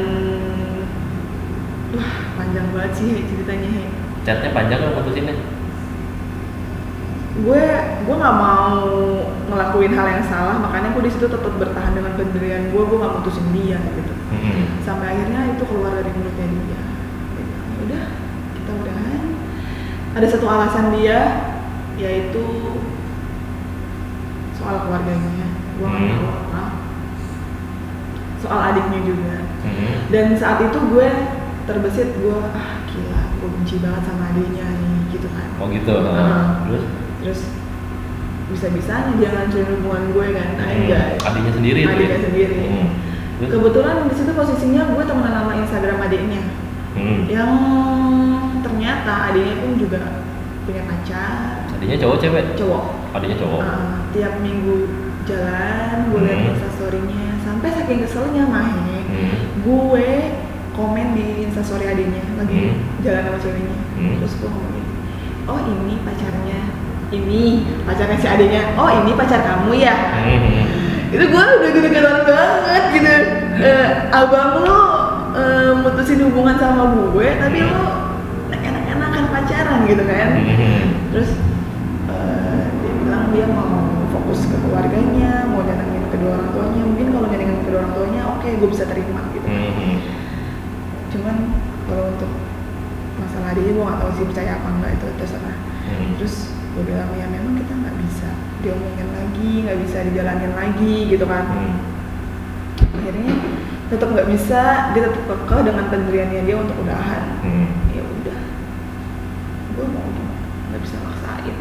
wah panjang banget sih ceritanya He. Chatnya panjang kan putusinnya? Gue gue nggak mau ngelakuin hal yang salah makanya gue di situ tetap bertahan dengan pendirian gue gue nggak mutusin dia gitu Hmm. sampai akhirnya itu keluar dari mulutnya dia "Ya udah kita udahan ada satu alasan dia yaitu soal keluarganya gue nggak Hmm. tahu apa soal adiknya juga Hmm. dan saat itu gue terbesit gue ah gila gue benci banget sama adiknya nih gitu kan Oh gitu. Nah, Terus? Terus bisa-bisanya dia ngancurin hubungan gue kan Hmm. anjay Adiknya sendiri adiknya ya? sendiri Hmm. Terus? kebetulan di situ posisinya gue temenan sama Instagram adiknya Hmm. yang ternyata adiknya pun juga punya pacar Adiknya cowok cewek? cowok Adiknya cowok. Uh, tiap minggu jalan gue liat Hmm. instastorynya sampai saking keselnya mahe Hmm. gue komen di instastory adiknya lagi Hmm. jalan sama ceweknya Hmm. terus gue ngomong gini, oh ini pacarnya ini pacarnya si adiknya oh ini pacar kamu ya Hmm. itu gue udah gede-gedean banget gitu Eh, abang lo eh, mutusin hubungan sama gue tapi lo enak-enakan pacaran gitu kan Hmm. terus eh, dia bilang dia mau fokus ke keluarganya mau nyenengin kedua orang tuanya mungkin kalau nyenengin kedua orang tuanya oke gue bisa terima gitu Hmm. cuman kalau untuk masalah dia gue gak tahu sih percaya apa enggak itu terserah Hmm. terus gue bilang ya memang kita nggak bisa diomongin lagi nggak bisa dijalanin lagi gitu kan. Hmm. akhirnya tetap nggak bisa dia tetap kekeh dengan pendiriannya dia untuk udahan. Hmm. ya udah. Gue mau nggak bisa maksain.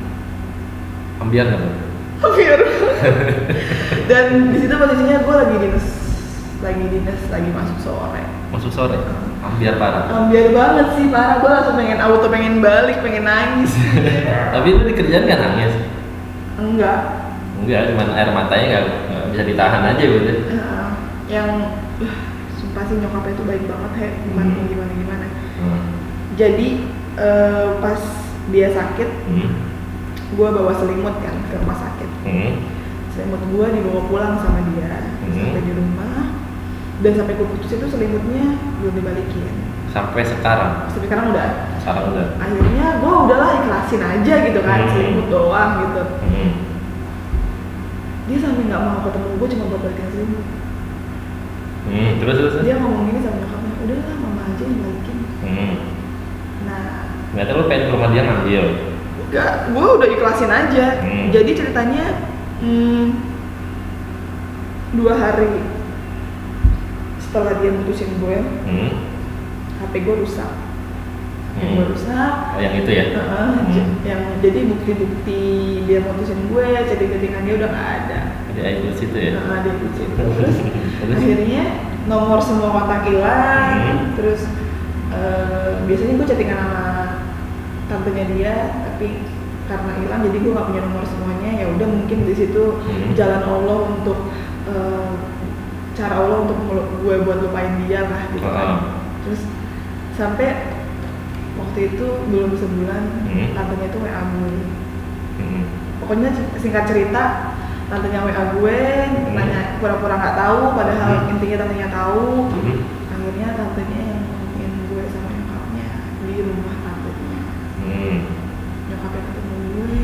Ambiar nggak hampir dan di situ posisinya gue lagi dinas lagi dinas lagi masuk sore. Masuk sore. Ambiar parah. hampir banget sih parah gue langsung pengen auto pengen balik pengen nangis Tapi lu di kerjaan kan nangis? enggak Enggak, cuman air matanya nggak bisa ditahan aja gitu. Nah, yang uh, sumpah sih nyokapnya itu baik banget he gimana Hmm. gimana gimana Hmm. jadi eh, pas dia sakit Hmm. gue bawa selimut kan ke rumah sakit Hmm. selimut gue dibawa pulang sama dia Hmm. sampai di rumah dan sampai gue putus itu selimutnya belum dibalikin Sampai sekarang. sampai sekarang udah Sekarang udah. akhirnya gue udahlah ikhlasin aja gitu kan Hmm. selimut doang gitu Hmm. dia sampai nggak mau ketemu gue cuma buat balikin selimut Hmm. Terus terus. dia ngomong gini sama nyokapnya udahlah mama aja yang balikin Hmm. nah Ternyata lu pengen ke rumah dia ngambil. enggak gue udah ikhlasin aja Hmm. jadi ceritanya hmm, dua hari setelah dia mutusin gue Hmm. HP gue rusak Hmm. gue rusak Oh, yang itu ya? Heeh, Hmm. yang jadi bukti-bukti dia mutusin gue chatting-chattingan dia udah gak ada Di iCloud situ ya? Nah, dia di situ. terus akhirnya nomor semua kontak hilang Hmm. terus eh, biasanya gue chattingan sama tantenya dia tapi karena hilang jadi gue gak punya nomor semuanya ya udah mungkin di situ Hmm. jalan Allah untuk eh, cara Allah untuk gue buat lupain dia lah gitu kan terus sampai waktu itu belum sebulan Hmm. tantenya itu WA gue Hmm. pokoknya singkat cerita tantenya WA gue nanya pura-pura nggak tahu padahal Hmm. intinya tantenya tahu Hmm. akhirnya tantenya yang ngomongin gue sama nyokapnya di rumah tantenya Hmm. nyokapnya ketemu gue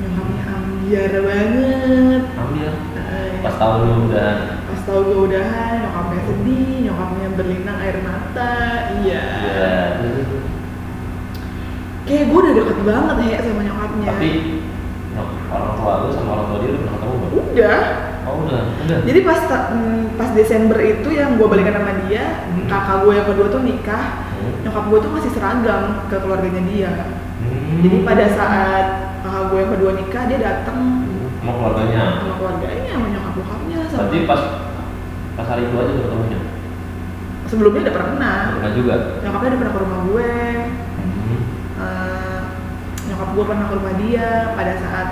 nyokapnya ambiar banget Ambil. Eh, Pas tahu lu udah pas tahu gue udahan nyokapnya sedih nyokapnya berlinang air mata iya ya. kayak gue udah deket banget ya sama nyokapnya Tapi orang tua lu sama orang tua dia lu pernah ketemu belum? udah Oh udah, udah. Jadi pas mm, pas Desember itu yang gue balikan sama dia, Hmm. kakak gue yang kedua tuh nikah, Hmm. nyokap gue tuh masih seragam ke keluarganya dia. Hmm. Jadi pada saat kakak gue yang kedua nikah, dia datang sama keluarganya. sama keluarganya, sama nyokap bokapnya, sama Berarti pas pas hari itu aja lu ketemunya. sebelumnya udah pernah. Pernah juga. Nyokapnya udah pernah ke rumah gue, Hmm. eh, nyokap gue pernah ke rumah dia pada saat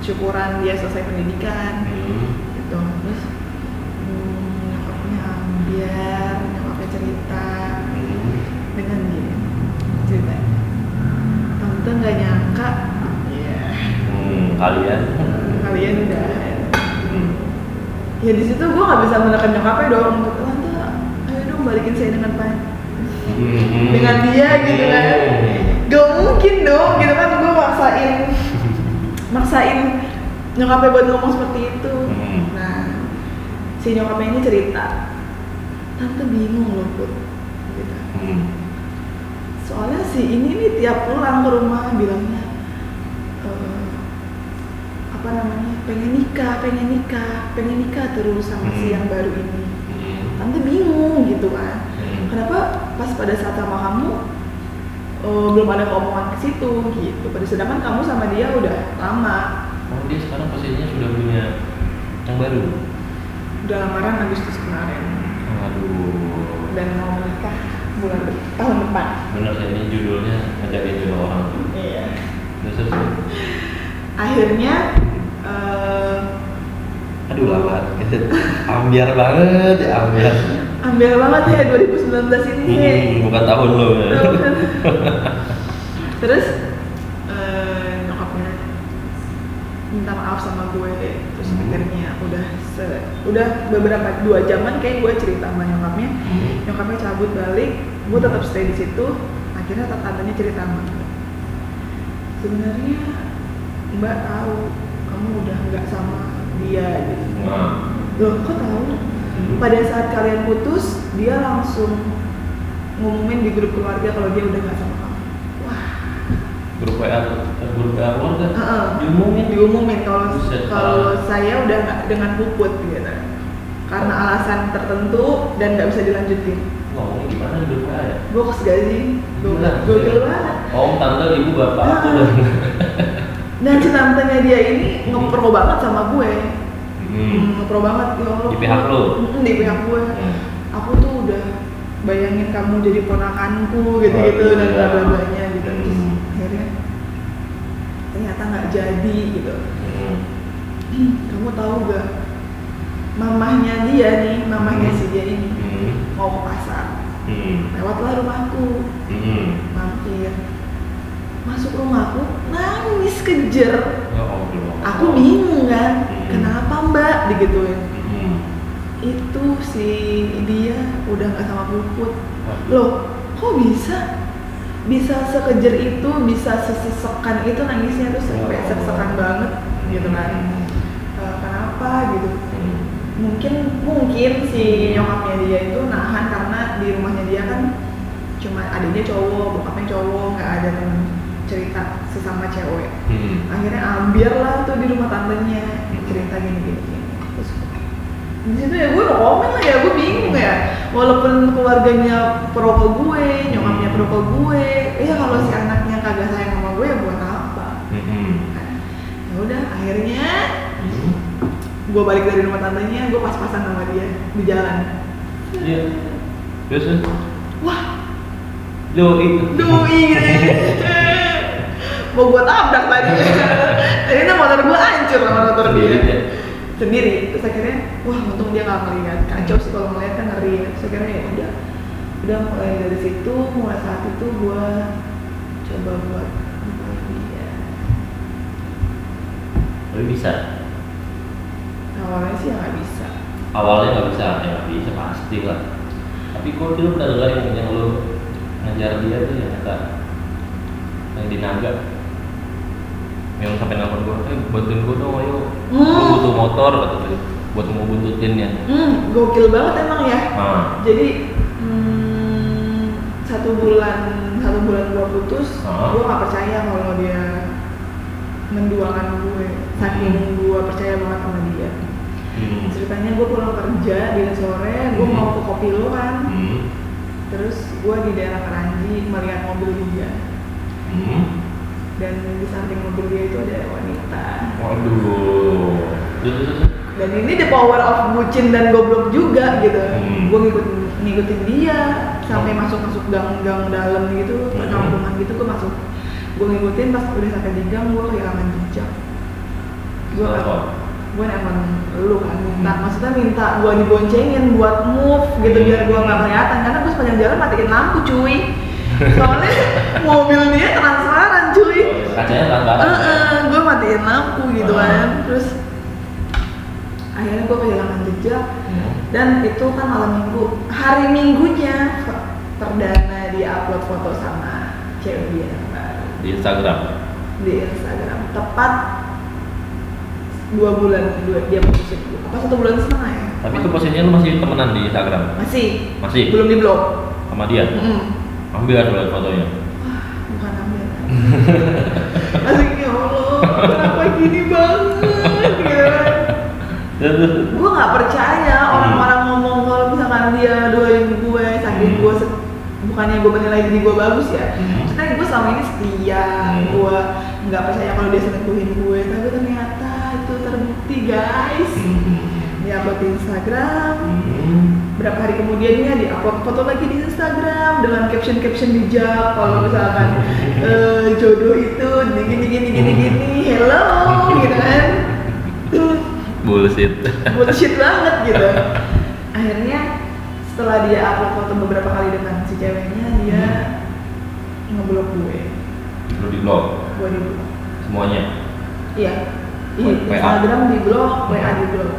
syukuran dia selesai pendidikan. Hmm. gitu terus hmm, nyokapnya ambiar nyokapnya cerita Hmm. dengan gini ceritanya tante nggak nyangka ya Hmm. Kalian. kalian udah. Ya di situ gue nggak bisa menekan nyokapnya dong untuk tante ayo dong balikin saya dengan pak Hmm. dengan dia gitu kan gak mungkin dong gitu kan gue maksain maksain nyokapnya buat ngomong seperti itu Hmm. nah si nyokapnya ini cerita tante bingung loh put gitu. Hmm. soalnya si ini nih tiap pulang ke rumah bilangnya eh, apa namanya pengen nikah pengen nikah pengen nikah terus sama si Hmm. yang baru ini Hmm. tante bingung gitu kan Hmm. kenapa pas pada saat sama kamu eh, belum ada keomongan ke situ gitu pada sedangkan kamu sama dia udah lama Oh dia sekarang posisinya sudah punya yang baru. udah lamaran Agustus kemarin Aduh. dan mau menikah bulan tahun depan Bener sih ini judulnya ngajakin jodoh orang iya terus. akhirnya eh, Aduh lama. ambiar banget ya ambiar. ambil banget ya 2019 ini Hmm, bukan tahun lo. Ya. Terus eh, nyokapnya maaf sama gue terus Hmm. akhirnya udah se udah beberapa dua jaman kayak gue cerita sama nyokapnya Hmm. nyokapnya cabut balik gue tetap stay di situ akhirnya tantanya cerita sama gue sebenarnya mbak tahu kamu udah nggak sama dia gitu. Nah. loh kok tahu? Hmm. pada saat kalian putus dia langsung ngumumin di grup keluarga kalau dia udah nggak sama kamu. Wah. Grup WA eh, grup WA keluarga? Heeh. diumumin? Diumumin kalau kalau saya udah nggak dengan puput gitu. Karena alasan tertentu dan nggak bisa dilanjutin. Ngomongnya gimana di grup WA ya? Box gak sih? Gue banget. Om tante ibu bapak aku dan dan si tantenya dia ini ngepro banget sama gue hmm. Hmm, ngepro banget ya Allah Di pihak lo? Di pihak gue Hmm. aku tuh udah bayangin kamu jadi ponakanku gitu-gitu Waduh, dan ya. bla bla blanya gitu Terus Hmm. akhirnya ternyata nggak jadi gitu Hmm. "Hmm, kamu tahu gak mamahnya dia nih mamahnya Hmm. si dia ini Hmm. mau ke pasar Hmm. lewatlah rumahku Hmm. mampir masuk rumahku nangis kejer Ya Allah. aku bingung kan Hmm. kenapa mbak digituin Hmm. itu si dia udah nggak sama puput loh kok bisa bisa sekejer itu bisa sesesekan itu nangisnya tuh sampai Ya Allah. sesekan banget gitu kan Hmm. Eh, kenapa gitu Hmm. mungkin mungkin si nyokapnya dia itu nahan karena di rumahnya dia kan cuma adiknya cowok bokapnya cowok nggak ada temen cerita sesama cewek Hmm. akhirnya ambil lah tuh di rumah tantenya cerita gini gini gini terus di situ ya gue komen lah ya gue bingung ya walaupun keluarganya pro ke gue nyokapnya pro ke gue ya kalau si anaknya kagak sayang sama gue ya buat apa Hmm. ya udah akhirnya Hmm. gue balik dari rumah tantenya gue pas-pasan sama dia di jalan Iya. Terus terus. wah Doi. doi gitu mau gue tabrak tadi akhirnya motor gue hancur sama motor dia. Sendiri terus akhirnya wah untung dia nggak ngeliat. Kacau sih kalau ngeliat kan ngeri. Terus akhirnya ya udah. Udah mulai dari situ mulai saat itu gue coba buat dia. Tapi bisa. awalnya sih ya nggak bisa. Awalnya nggak bisa, ya nggak bisa pasti lah. Tapi kok lu pernah dengar yang yang lu ngajar dia tuh yang kata yang di Naga yang sampai nelfon gua, eh bantuin gua dong ayo, Hmm. butuh motor kata dia, buat mau buntutin ya. hmm gokil banget emang ya Ah, jadi hmm, satu bulan satu bulan gue putus Ah. gue nggak percaya kalau dia menduakan gue saking gue percaya banget sama dia hmm. ceritanya gue pulang kerja di sore gue Hmm. mau ke kopi lo kan Hmm. terus gue di daerah Keranji melihat mobil dia Hmm. Dan di samping mobil dia itu ada wanita. Waduh. Dan ini the power of bucin dan goblok juga gitu. Hmm. gue ngikutin ngikutin dia sampai masuk masuk gang-gang dalam gitu Hmm. perkampungan gitu gue masuk. Gue ngikutin pas udah sampai di gang gue kehilangan jejak. Gue gue emang lu kan minta maksudnya minta gue diboncengin buat move gitu biar gue nggak kelihatan. Karena gue sepanjang jalan matiin lampu cuy. Soalnya mobil dia transparan cuy Kacanya transparan. gue matiin lampu gitu kan terus akhirnya gue kehilangan jejak Hmm. dan itu kan malam minggu hari minggunya perdana dia upload foto sama cewek dia Di Instagram. di Instagram tepat dua bulan dua dia putusin gue apa satu bulan setengah ya Tapi itu posisinya lu masih temenan di Instagram masih Masih? belum di blok sama dia. Ambil kan lihat fotonya. Masih ya Allah kenapa gini banget gitu terus. gue nggak percaya orang-orang ngomong kalau misalkan dia doain gue saking Hmm. gue bukannya gue menilai diri gue bagus ya Hmm. maksudnya gue selama ini setia Hmm. gue nggak percaya kalau dia selingkuhin gue tapi ternyata itu terbukti guys Hmm. upload di Instagram Hmm. berapa hari kemudiannya di upload foto lagi di Instagram dengan caption caption bijak kalau misalkan eh, jodoh itu gini gini gini gini hello gitu kan. Bullshit. bullshit banget gitu. Akhirnya setelah dia upload foto beberapa kali dengan si ceweknya dia ngeblok gue. Lu di blog gue di blok. Semuanya. iya. Iya. Instagram di blok, WA di blok.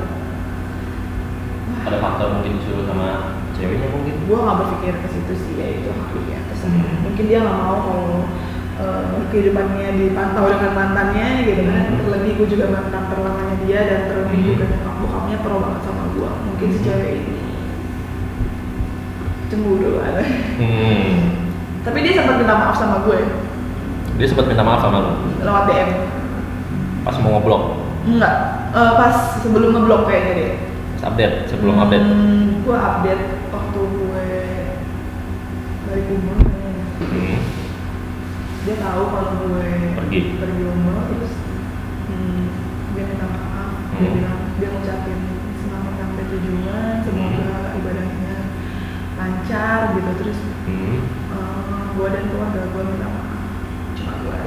Ada faktor mungkin disuruh sama ceweknya mungkin. Gue nggak berpikir ke situ sih, ya itu hak dia. terserah. Hmm. Mungkin dia nggak mau kalau eh, kehidupannya dipantau dengan mantannya gitu kan. Hmm. Terlebih gue juga mantan terlamanya dia dan terlebih Hmm. juga nyokap bokapnya pro banget sama gue. Mungkin si Hmm. cewek ini cemburu ada. Hmm. Tapi dia sempat minta maaf sama gue Dia sempat minta maaf sama lu lewat DM. pas mau ngeblok, Enggak, eh, pas sebelum ngeblok kayaknya deh. update sebelum update. Hmm, update gue dari umur kayaknya. Hmm. dia tahu kalau gue Pergi. pergi umroh terus hmm, dia minta maaf dia Hmm. bilang dia ngucapin selamat sampai tujuan semoga ibadahnya lancar gitu terus Hmm. eh, gue dan keluarga gue minta maaf cuma gue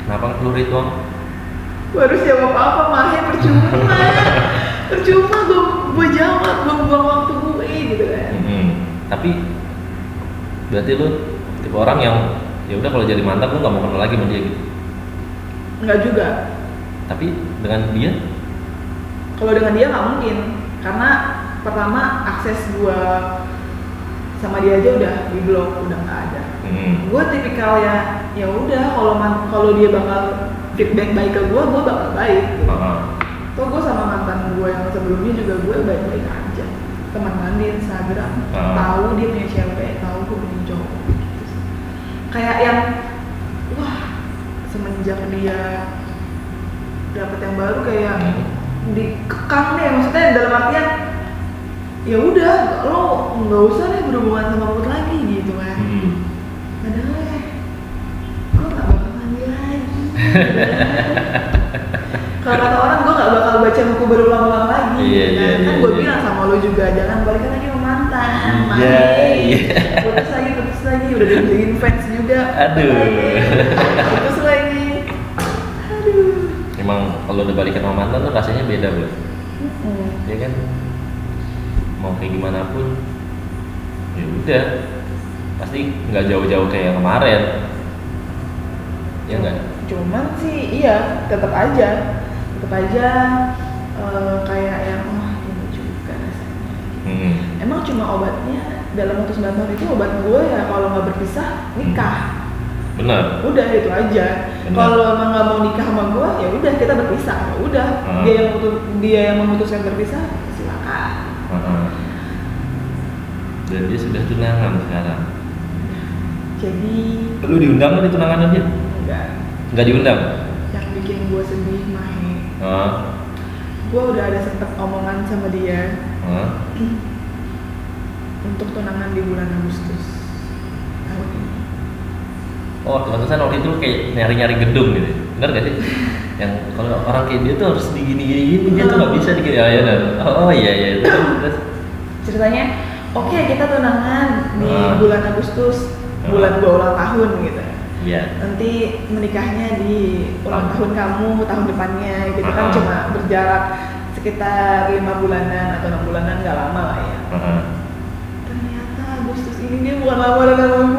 Kenapa ngelurit doang? gue harus jawab apa mahe percuma percuma gue gue jawab gue buang waktu gue gitu kan Hmm. Tapi berarti lu tipe orang yang ya udah kalau jadi mantan lu nggak mau kenal lagi sama dia gitu. Enggak juga Tapi dengan dia, kalau dengan dia nggak mungkin karena pertama akses gua sama dia aja udah di blok udah nggak ada hmm. gue tipikal ya ya udah kalau kalau dia bakal feedback baik ke gue gue bakal baik gitu. Ah, Toh gue sama mantan gue yang sebelumnya juga gue baik-baik aja teman mandi Instagram Ah. tahu dia punya cewek tahu gue punya. Kayak yang wah semenjak dia dapet yang baru kayak Hmm. dikekang deh maksudnya dalam artian ya udah lo nggak usah deh berhubungan sama Put lagi gitu kan hmm. padahal ya gue gak bakal mandi lagi kalau kata orang gue gak bakal baca buku berulang-ulang lagi Iya, gitu iya, kan kan iya, gue iya. bilang sama lo juga jangan balikan lagi sama mantan Iya, iya. putus lagi putus lagi udah dibeliin fans juga Aduh. putus lagi aduh Emang kalau udah balikan sama mantan tuh rasanya beda bro. Mm-mm. Ya kan, mau kayak gimana pun, ya udah pasti nggak jauh-jauh kayak yang kemarin. Ya nggak? cuman sih iya tetap aja tetap aja eh, kayak yang wah ini juga rasanya Hmm. emang cuma obatnya dalam waktu 9 tahun itu obat gue ya kalau nggak berpisah nikah Bener. udah itu aja Benar. kalau emang nggak mau nikah sama gue ya udah kita berpisah ya udah Hmm. dia yang memutus- dia yang memutuskan berpisah silakan Heeh. Dan dia sudah tunangan sekarang. jadi Lu diundang nggak di tunangannya dia? enggak Nggak diundang. yang bikin gue sedih mahe Heeh. gue udah ada sempet omongan sama dia Heeh. untuk tunangan di bulan Agustus tahun ini Oh, teman-teman waktu itu kayak nyari-nyari gedung gitu. Bener gak sih? Yang kalau orang kayak dia tuh harus digini-gini gini, dia tuh nggak bisa digini. Oh iya, bener. oh iya iya. Terus, ceritanya oke kita tunangan di Ah. bulan Agustus Ah. bulan gue ulang tahun gitu Iya. nanti menikahnya di ulang Ah. tahun kamu tahun depannya gitu kan cuma berjarak sekitar lima bulanan atau enam bulanan nggak lama lah ya Heeh. ternyata Ini dia bukan lamaran sama gue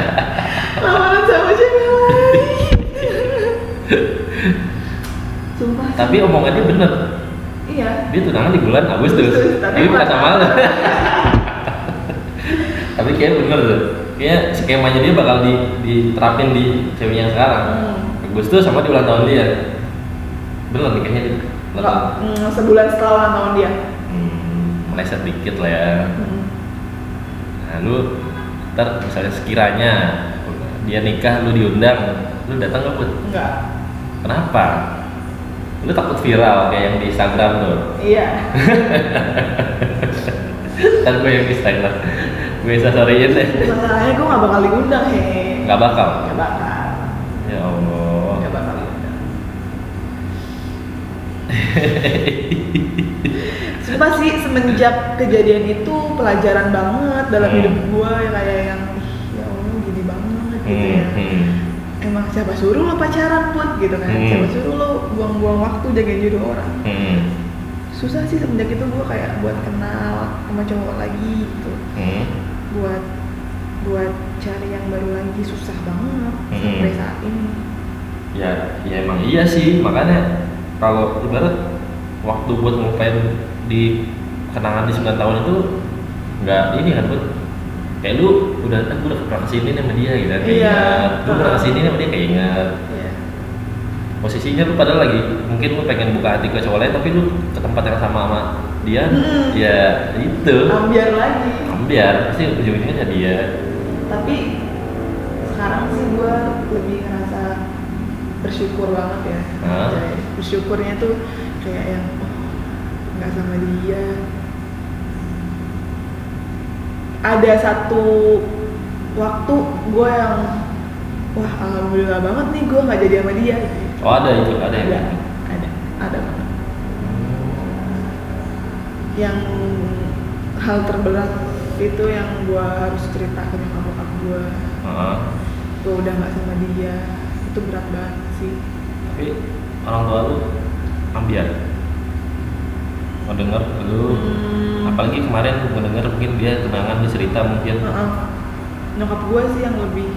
lamaran sama cewek lain sumpah sih. Tapi omongannya bener. iya Dia tunangan di bulan Agustus. Agustus, tapi Tapi bukan sama lu. Tapi kayak bener tuh. Kayak skemanya dia bakal di, diterapin di ceweknya yang sekarang. Hmm. Agustus sama di ulang tahun dia. Bener nikahnya di ulang Nggak, tahun. mm, sebulan setelah ulang tahun dia Hmm, meleset dikit lah ya. Mm. Nah, lu ntar misalnya sekiranya dia nikah lu diundang, lu datang nggak Put? enggak Kenapa? Lu takut viral kayak yang di Instagram tuh. iya Ntar gue yang di Instagram. Gue bisa sorryin deh. masalahnya gue gak bakal diundang he Nggak bakal. gak bakal Ya Allah. gak bakal diundang Sumpah sih semenjak kejadian itu pelajaran banget dalam Hmm. hidup gue ya kayak yang "Ih, ya Allah gini banget gitu Hmm, ya hmm. emang siapa suruh lo pacaran put gitu kan Hmm. siapa suruh lo buang-buang waktu jagain jodoh orang Hmm. susah sih semenjak itu gue kayak buat kenal sama cowok lagi gitu Hmm. buat buat cari yang baru lagi susah banget Hmm. sampai saat ini ya ya emang iya sih makanya kalau ibarat waktu buat ngupain di kenangan di 9 tahun itu nggak ini kan buat kayak lu udah aku udah pernah ke sini sama dia gitu kan kayak Iya. ingat lu pernah ke sini sama dia kayak ingat Iya. posisinya lu padahal lagi mungkin lu pengen buka hati ke cowok lain tapi lu ke tempat yang sama sama dia Mm. ya itu ambiar lagi ambiar pasti ujung-ujungnya jadi dia tapi sekarang sih gue lebih ngerasa bersyukur banget ya? Jadi, bersyukurnya tuh kayak yang nggak sama dia. Ada satu waktu gue yang wah alhamdulillah banget nih gue nggak jadi sama dia. Oh ada itu? Ada ada gitu. ada ada banget. Yang hal terberat itu yang gue harus cerita ke nyokap bokap gue Heeh. gue udah nggak sama dia. Itu berat banget sih. Tapi orang tua lu ambiar mau denger lu Hmm. apalagi kemarin gue denger mungkin dia kenangan dia cerita mungkin Heeh. nyokap gue sih yang lebih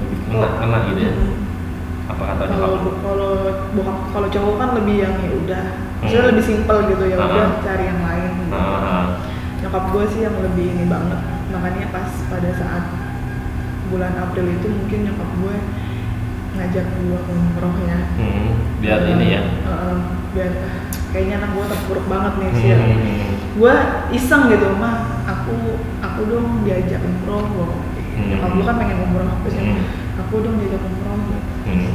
lebih kena kena gitu ya Hmm. apa kata nyokap kalau kalau bokap kalau cowok kan lebih yang ya udah Hmm. lebih simpel gitu ya udah Ah. cari yang lain gitu. Ah, nyokap gue sih yang lebih ini banget makanya pas pada saat bulan April itu mungkin nyokap gue ngajak gue umroh ya hmm, biar Eh, ini ya eh, biar kayaknya anak gue terpuruk banget nih sih Hmm. gue iseng gitu mah aku aku dong diajak umroh gue Hmm. nyokap gue kan pengen umroh terus yang, Hmm. aku dong diajak umroh. Hmm.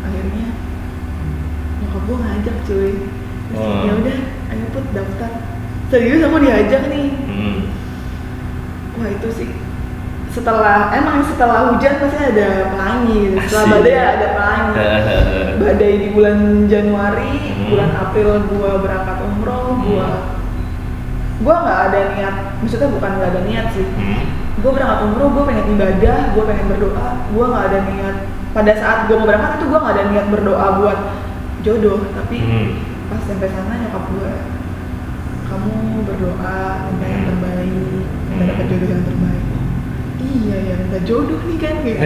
akhirnya nyokap gue ngajak cuy Terus Wah. ya udah ayo put daftar serius aku diajak nih Hmm. wah itu sih setelah emang setelah hujan pasti ada pelangi gitu. setelah badai ada pelangi badai di bulan Januari Hmm. bulan April gua berangkat umroh gua Hmm. gua nggak ada niat maksudnya bukan nggak ada niat sih Hmm. gua berangkat umroh gua pengen ibadah gua pengen berdoa gua nggak ada niat pada saat gua mau berangkat itu gua nggak ada niat berdoa buat jodoh tapi Hmm. pas sampai sana nyokap gua kamu berdoa minta yang Hmm. terbaik minta dapat jodoh yang terbaik iya ya minta jodoh nih kan gitu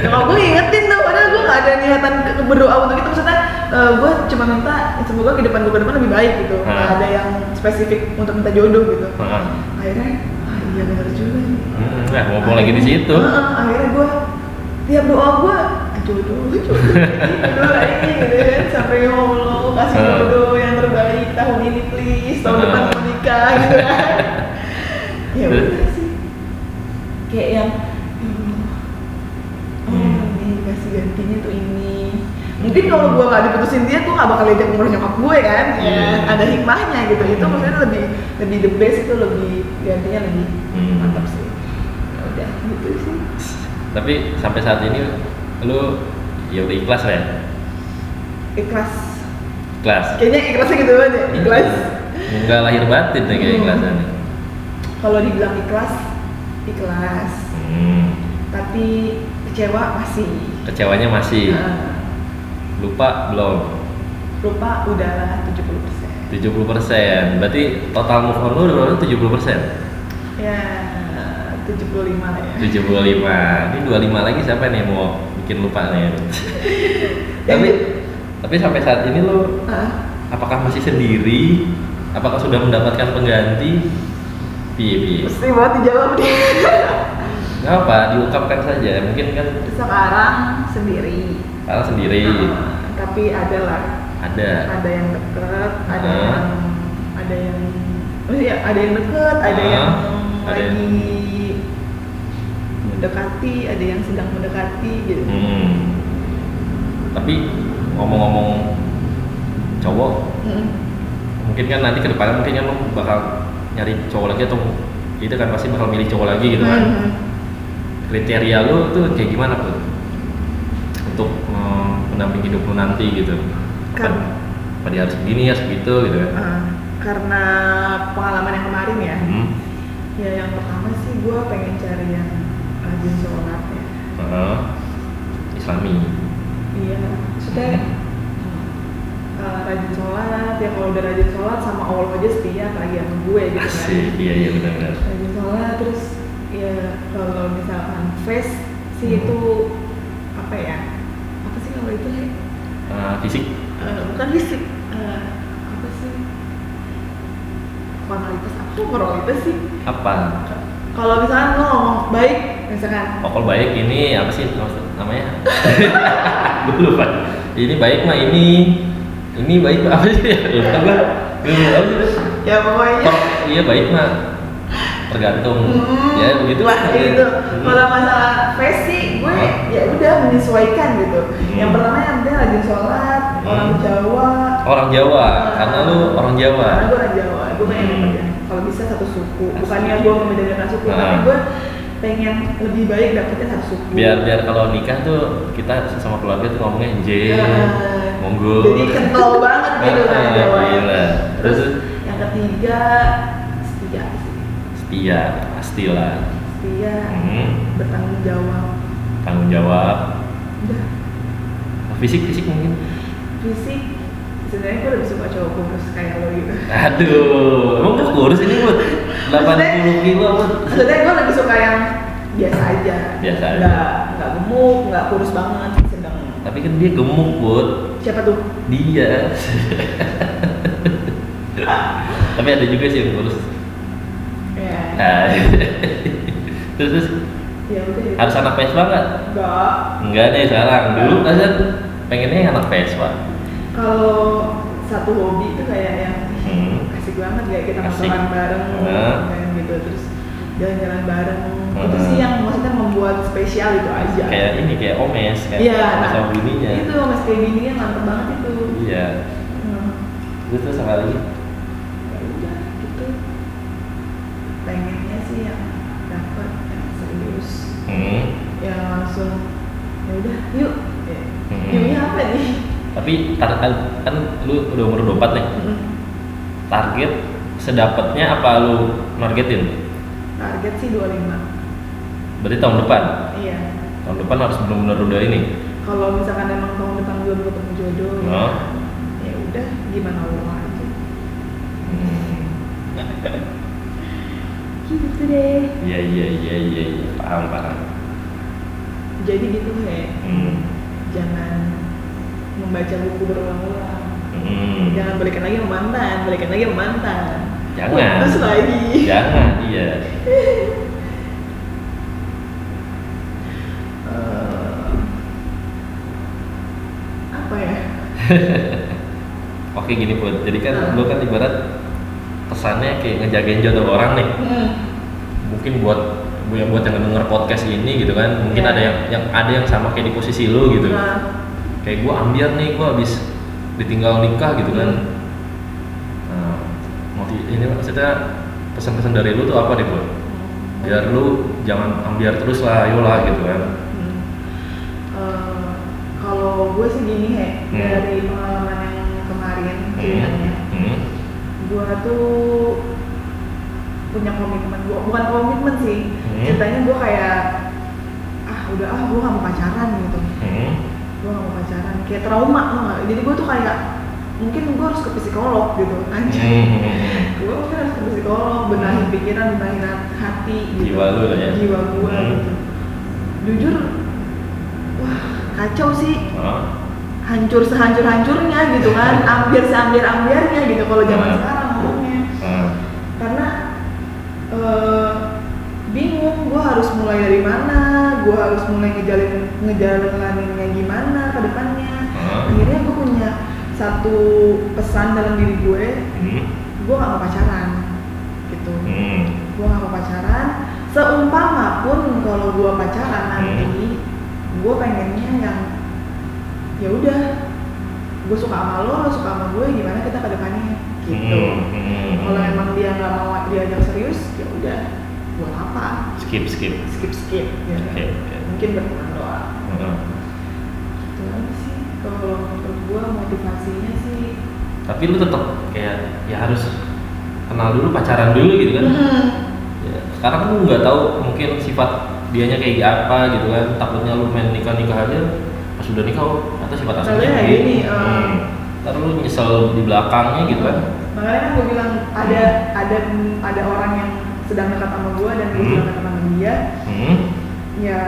nyokap gue ingetin tuh padahal gue gak ada niatan berdoa untuk itu maksudnya eh, gue cuma minta semoga kehidupan gue ke depan lebih baik gitu Hmm. ada yang spesifik untuk minta jodoh gitu Ah. akhirnya ah iya benar juga nih Hmm, Nah, ngomong lagi di situ. Heeh, akhirnya gue tiap doa gue jodoh jodoh jodoh lagi gitu kan sampai ya Allah kasih Hmm. jodoh yang terbaik tahun ini please tahun Hmm. depan mau nikah gitu kan ya udah sih kayak yang ya oh Hmm. ini kasih gantinya tuh ini mungkin kalau gue gak diputusin dia gue gak bakal diajak umroh nyokap gue kan Iya. ada hikmahnya gitu itu Hmm. maksudnya lebih lebih the best itu lebih gantinya lebih Hmm. mantap sih ya udah gitu sih Tapi sampai saat ini lu ya udah ikhlas lah ya? ikhlas Ikhlas. kayaknya ikhlasnya gitu banget ya ikhlas Enggak lahir batin deh kayak Hmm. ikhlasannya. kalau dibilang ikhlas ikhlas Hmm. tapi kecewa masih Kecewanya masih. Nah, Lupa belum. lupa udahlah 70 persen. 70% berarti total move on lu udah berapa 70% ya 75 lah ya. 75 ini 25 lagi siapa nih mau bikin lupa nih? Tapi tapi sampai saat ini lu Ah, apakah masih sendiri? Apakah sudah mendapatkan pengganti? Piye piye? Mesti banget dijawab nih. Nggak apa diungkapkan saja. Mungkin kan sekarang sendiri salah sendiri Ah, tapi ada lah ada ada yang deket ada Ah. yang ada yang oh iya ada yang deket ada Ah, yang ada yang- lagi mendekati ada yang sedang mendekati gitu hmm. tapi ngomong-ngomong cowok Mm. mungkin kan nanti ke depannya mungkin kan lo bakal nyari cowok lagi atau itu kan pasti bakal milih cowok lagi gitu kan Mhm. kriteria lu tuh kayak gimana tuh untuk pendamping hidup lu nanti gitu. Kan- apa dia harus begini harus begitu gitu kan? Ah, karena pengalaman yang kemarin ya. Hmm. ya yang pertama sih gue pengen cari yang rajin sholat ya. Heeh. Islami. Iya maksudnya eh, rajin sholat ya kalau udah rajin sholat sama Allah aja setia apalagi sama gue gitu kan. Asik. Iya iya benar-benar rajin sholat terus ya kalau misalkan face sih Hmm. itu apa ya apa sih kalau itu He? Eh, fisik Eh, bukan fisik Eh, apa sih formalitas apa tuh formalitas sih apa kalau misalkan lo ngomong baik misalkan Oh, kalau baik ini apa sih maksud namanya? gue lupa. Ini baik mah ini ini baik mah apa sih? Lupa gue. Sih? ya pokoknya Oh, iya baik mah tergantung. Hmm, Ya begitu lah gitu. Hmm. Kalau masalah face sih, gue ya udah menyesuaikan gitu. Hmm. Yang pertama yang penting rajin sholat, Hmm. orang Jawa. Orang Jawa, karena lu orang Jawa. Karena gue orang Jawa, gue pengen Hmm. kalau bisa satu suku. Bukannya gue membedakan suku, Ah. tapi gue pengen lebih baik dapetnya satu suku. Biar biar kalau nikah tuh kita sama keluarga tuh ngomongnya J, Ah. monggo. Jadi kental banget gitu kan Ah, Jawa. gila. Terus Terus? yang ketiga. Setia, pastilah. Setia, Hmm. bertanggung jawab. Tanggung jawab. Udah. Fisik fisik mungkin. fisik sebenarnya gue lebih suka cowok kurus kayak lo gitu Aduh, emang gak kurus ini buat 80 kilo buat. sebenarnya gue lebih suka yang biasa aja Biasa aja. nggak nggak gemuk nggak kurus banget sedang Tapi kan dia gemuk buat siapa tuh dia. Tapi ada juga sih yang kurus. Ya Nah, terus, terus ya udah harus anak Vespa nggak? nggak Enggak deh sekarang. Dulu kan pengennya anak Vespa. kalau satu hobi itu kayak yang Hmm. asik banget kayak kita motoran bareng Nah. kayak gitu terus jalan-jalan bareng Hmm. itu sih yang maksudnya membuat spesial itu aja Kayak ini kayak Omes kayak iya Omes nah, sama bininya. itu mas kayak bininya mantep banget itu Iya. Hmm. Terus terus apa lagi? ya udah gitu pengennya sih yang dapet yang serius Hmm. yang langsung ya udah yuk ya. Hmm. yuknya apa nih Tapi tar- kan lu udah umur 24 nih. Mm. Target sedapatnya apa lu nargetin? target sih 25 Berarti tahun depan. iya Tahun depan harus benar-benar udah ini. kalau misalkan emang tahun depan belum ketemu jodoh Oh. ya udah gimana Allah aja Hmm. gitu deh Iya iya iya iya iya paham paham. jadi gitu ya Hmm. jangan membaca buku berulang-ulang Hmm. jangan balikan lagi sama mantan balikan lagi sama mantan Jangan. terus lagi Jangan iya. Eh, apa ya Oke gini pun. Jadi kan lu kan ibarat kesannya kayak ngejagain jodoh orang nih. Hmm. Mungkin buat buat buat yang denger podcast ini gitu kan. Mungkin Iya. ada yang yang ada yang sama kayak di posisi lu gitu. Nah, kayak gue ambiar nih gue habis ditinggal nikah gitu kan nah, motiv ini maksudnya pesan-pesan dari lu tuh apa deh bu biar lu jangan ambiar terus lah ayo lah gitu kan Hmm. Eh, kalau gue sih gini he Hmm. dari pengalaman yang kemarin hmm. Gue tuh punya komitmen gue bukan komitmen sih Hmm. ceritanya gue kayak ah udah ah gue gak mau pacaran gitu Hmm. gue gak mau pacaran kayak trauma gak? jadi gue tuh kayak mungkin gue harus ke psikolog gitu anjir Hmm. gue mungkin harus ke psikolog benahin pikiran benahin hati gitu Jiwa lu ya? jiwa gue Hmm. gitu jujur wah kacau sih Oh. hancur sehancur hancurnya gitu kan ambiar seambiar ambiarnya gitu kalau zaman Hmm. sekarang ngomongnya Hmm. karena eh, bingung gue harus mulai dari mana? Gue harus mulai ngejalin ngejalaninnya gimana ke depannya? Hmm. akhirnya gue punya satu pesan dalam diri gue. Hmm. gue gak mau pacaran gitu. Hmm. gue gak mau pacaran. Seumpama pun kalau gue pacaran nanti gue pengennya yang ya udah gue suka sama lo lo suka sama gue gimana kita ke depannya gitu Hmm. kalau emang dia nggak mau diajak serius ya udah buat apa skip skip skip skip ya oke. mungkin berteman doang Hmm. itu aja sih kalau menurut gue motivasinya sih tapi lu tetap kayak ya harus kenal dulu pacaran dulu gitu kan Hmm. Ya, sekarang lu nggak tahu mungkin sifat dianya kayak apa gitu kan takutnya lu main nikah nikah aja pas udah nikah atau sifat aslinya kayak gini, eh. hmm. Ntar lu nyesel di belakangnya gitu kan makanya kan gue bilang ada ada ada orang yang sedang dekat sama gue dan gue Hmm. sedang dekat sama dia hmm. ya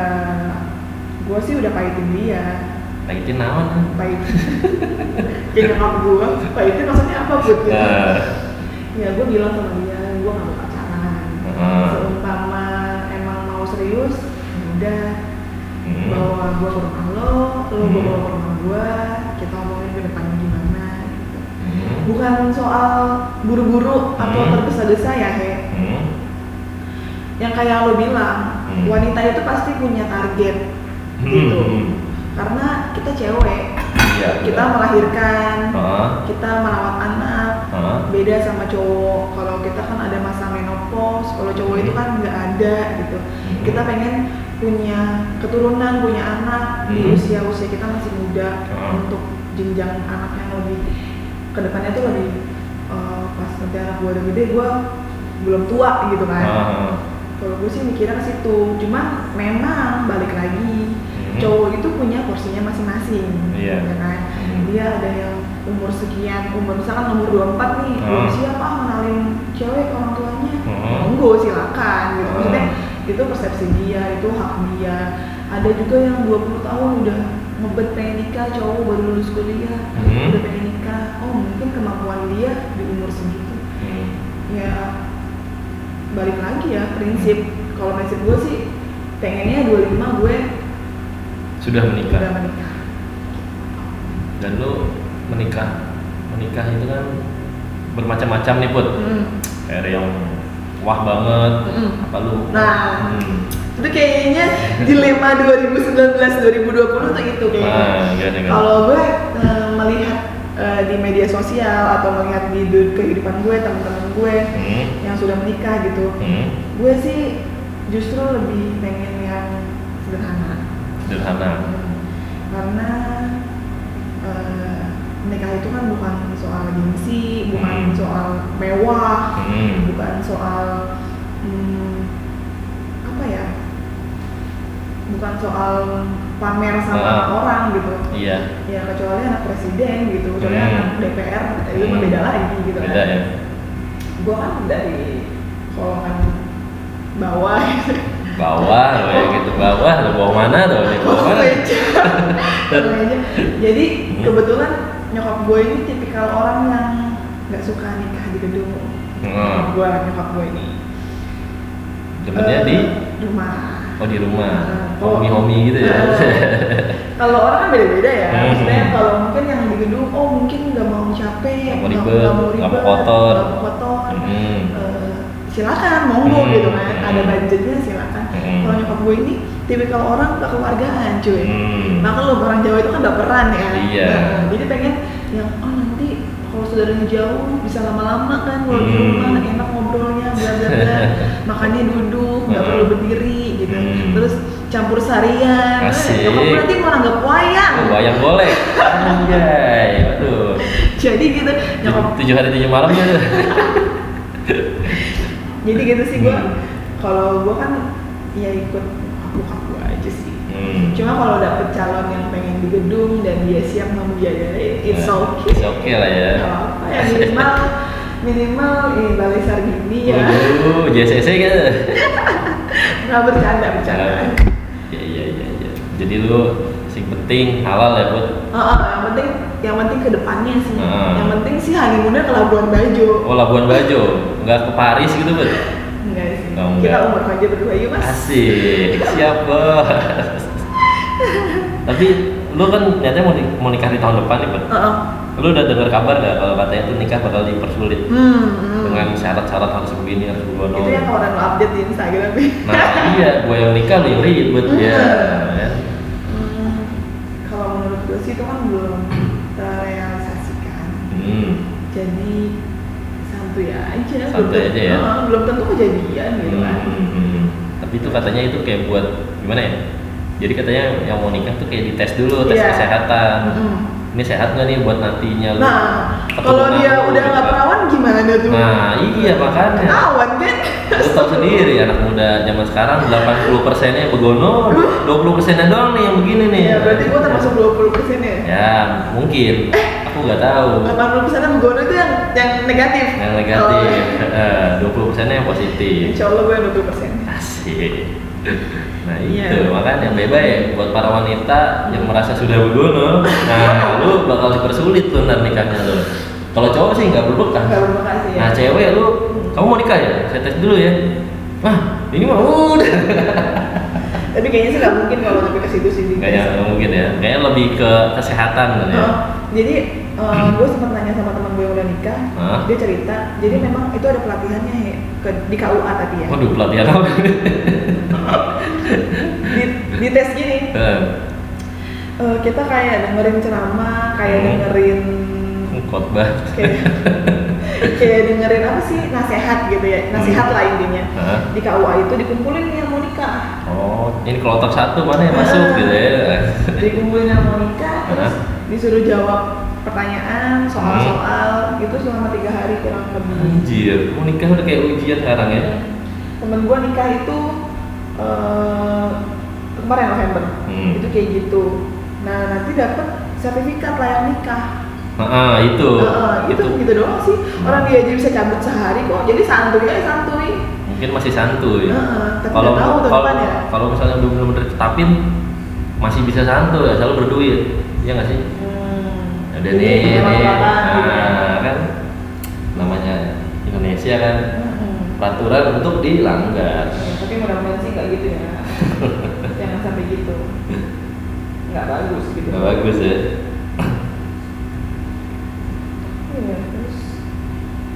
gue sih udah pahitin dia pahitin naon ah? pahit kayak nyokap gue pahitnya maksudnya apa buat gitu Nah, ya gue bilang sama dia gue gak mau pacaran Hmm. seumpama emang mau serius ya udah hmm. bawa gue ke rumah lo lo Hmm. bawa ke rumah gue kita ngomongin ke depannya gimana gitu. Hmm. Bukan soal buru-buru atau Hmm. tergesa-gesa ya he Hmm. yang kayak lo bilang Hmm. wanita itu pasti punya target Hmm. gitu karena kita cewek Iya. kita melahirkan Heeh. kita merawat anak Heeh. beda sama cowok kalau kita kan ada masa menopause kalau cowok itu kan nggak ada gitu Hmm. kita pengen punya keturunan punya anak di Hmm. usia usia kita masih muda Hmm. untuk jenjang anak yang lebih ke depannya tuh lebih eh, pas nanti anak gue udah gede gue belum tua gitu kan Heeh. kalau gue sih mikirnya ke situ cuma memang balik lagi Hmm. cowok itu punya porsinya masing-masing Iya. ya kan Hmm. dia ada yang umur sekian umur misalkan umur 24 nih belum Hmm. siapa kenalin cewek orang tuanya Hmm. monggo silakan gitu maksudnya itu persepsi dia itu hak dia ada juga yang 20 tahun udah ngebet pengen nikah cowok baru lulus kuliah Hmm. udah pengen nikah oh mungkin kemampuan dia di umur segitu Hmm. ya balik lagi ya prinsip kalau prinsip gue sih pengennya 25 gue Sudah menikah. udah menikah Dan lu menikah. Menikah itu kan bermacam-macam nih, Put. Hmm. Kayak ada yang wah banget. Mm-mm. Apa lu? Nah. Hmm. itu kayaknya dilema 2019 2020 tuh itu kayaknya Nah, gimana, gimana? kalau gue eh, melihat eh, di media sosial atau melihat di du- kehidupan gue teman-teman gue Hmm. yang sudah menikah gitu Hmm. gue sih justru lebih pengen yang sederhana Sederhana. Hmm. karena eh, menikah itu kan bukan soal gengsi bukan Hmm. soal mewah Hmm. bukan soal hmm, apa ya bukan soal pamer sama Ah. orang gitu Iya. ya kecuali anak presiden gitu kecuali Hmm. anak DPR itu Hmm. beda lagi gitu Beda kan ya. gue kan dari golongan bawah gitu Bawah lo ya gitu. Bawah lo bawah mana tuh? Di bawah mana? meja jadi Hmm. kebetulan nyokap gue ini tipikal orang yang nggak suka nikah di gedung Hmm. gue nyokap gue ini Demennya Eh, di rumah oh di rumah. Oh. Homi-homi gitu ya. Kalau orang kan beda-beda ya Hmm. maksudnya kalau mungkin yang di gedung oh mungkin nggak mau capek Nggak mau ribet, nggak mau kotor. nggak mau kotor Hmm. Eh, silakan monggo Hmm. gitu kan ada Hmm. budgetnya silakan Hmm. kalau nyokap gue ini tipikal orang kekeluargaan cuy Hmm. maka lo orang Jawa itu kan baperan ya Iya. Nah, jadi pengen yang oh nanti kalau saudaranya jauh bisa lama-lama kan kalau di Hmm. rumah enak ngobrolnya bla bla bla makannya duduk nggak Hmm. perlu berdiri gitu Hmm. terus campur sarian Asik. Eh, gue nanti mau nanggap wayang Oh, Wayang golek. Anjay. Waduh. jadi gitu nyokap Tujuh hari tujuh malam gitu. jadi gitu sih gue Hmm. kalau gue kan ya ikut gue aja sih Hmm. cuma kalau dapet calon yang pengen di gedung dan dia siap membiayai it's Nah, okay it's okay lah ya. Gak apa ya minimal minimal ini balai sargini ya Waduh, JCC kan. nggak bercanda bercanda Iya iya iya iya. Jadi lu sing penting halal ya, Bud. Oh, oh, yang penting yang penting ke depannya sih Ah. yang penting sih honeymoonnya ke Labuan Bajo Oh, Labuan Bajo. Enggak ke Paris gitu, Bud. enggak sih Oh, kita umur aja berdua yuk mas Asik, siap bos. Tapi lu kan nyatanya mau, di- mau nikah di tahun depan nih, Bud. Oh, oh. Lu udah dengar kabar gak kalau katanya tuh nikah bakal dipersulit Hmm, hmm. dengan syarat-syarat harus begini harus begono. itu yang orang lo update di Instagram nih Nah iya, gue yang nikah lu yang ribet ya. ya. Hmm, kalau menurut gue sih itu kan belum terrealisasikan Hmm. jadi santuy aja belum Santuy tentu- aja ya? Belum tentu kejadian gitu kan Hmm, hmm. Tapi itu katanya itu kayak buat gimana ya? Jadi katanya yang mau nikah tuh kayak dites dulu tes Iya. kesehatan. Mm-mm. Ini sehat nggak nih buat nantinya lu? nah kalau dia lu udah nggak gitu. perawan gimana tuh Nah iya makanya. ketahuan kan Lu tau sendiri anak muda zaman sekarang 80 persennya begono, 20 persennya doang nih yang begini nih. ya berarti gue termasuk 20 persen ya Ya mungkin. Aku nggak tahu. 80 persen begono itu yang yang negatif Yang negatif. Oh, Eh, 20 persennya yang positif. insya Allah gue 20 persen Asik. Nah Iya. itu makanya bye-bye buat para wanita yang merasa sudah berguna. Nah lu bakal dipersulit tuh ntar nikahnya lu. Kalau cowok sih nggak berbekas. Nggak berbekas ya. Nah cewek lu, kamu mau nikah ya? Saya tes dulu ya. Wah ini mah udah. Tapi kayaknya sih nggak mungkin kalau sampai ke situ sih. Kayaknya nggak mungkin ya. Kayaknya lebih ke kesehatan kan ya. Oh, jadi gue sempat nanya sama teman gue yang udah nikah, Hah? dia cerita, jadi memang itu ada pelatihannya ya, ke, di KUA tadi ya. Waduh pelatihan apa? Di, di tes gini, Eh, eh, kita kayak dengerin ceramah, kayak Hmm. dengerin Khotbah. kayak kayak dengerin apa sih nasihat gitu ya, nasihat Hmm. lah intinya. Hah? Di KUA itu dikumpulin nih nikah, Oh, ini kelotok satu mana yang masuk Ah. gitu ya? dikumpulin yang mau nikah, terus disuruh jawab pertanyaan, soal-soal, itu selama tiga hari kurang lebih. Anjir, mau nikah udah kayak ujian sekarang ya? temen gue nikah itu eh, kemarin November Hmm. itu kayak gitu nah nanti dapat sertifikat layak nikah Ah, itu. Heeh, itu gitu doang sih orang dia aja bisa cabut sehari kok jadi santuy aja santuy Mungkin masih santuy. Kalau tahu ya. kalau misalnya belum benar-benar tetapin masih bisa santuy, asal berduit. Iya nggak sih? hmm. Ada nih, nih. gitu ya. Nah, kan namanya Indonesia kan. Peraturan untuk dilanggar. tapi mudah-mudahan sih nggak gitu ya jangan sampai gitu nggak bagus gitu Nggak bagus ya. Iya, terus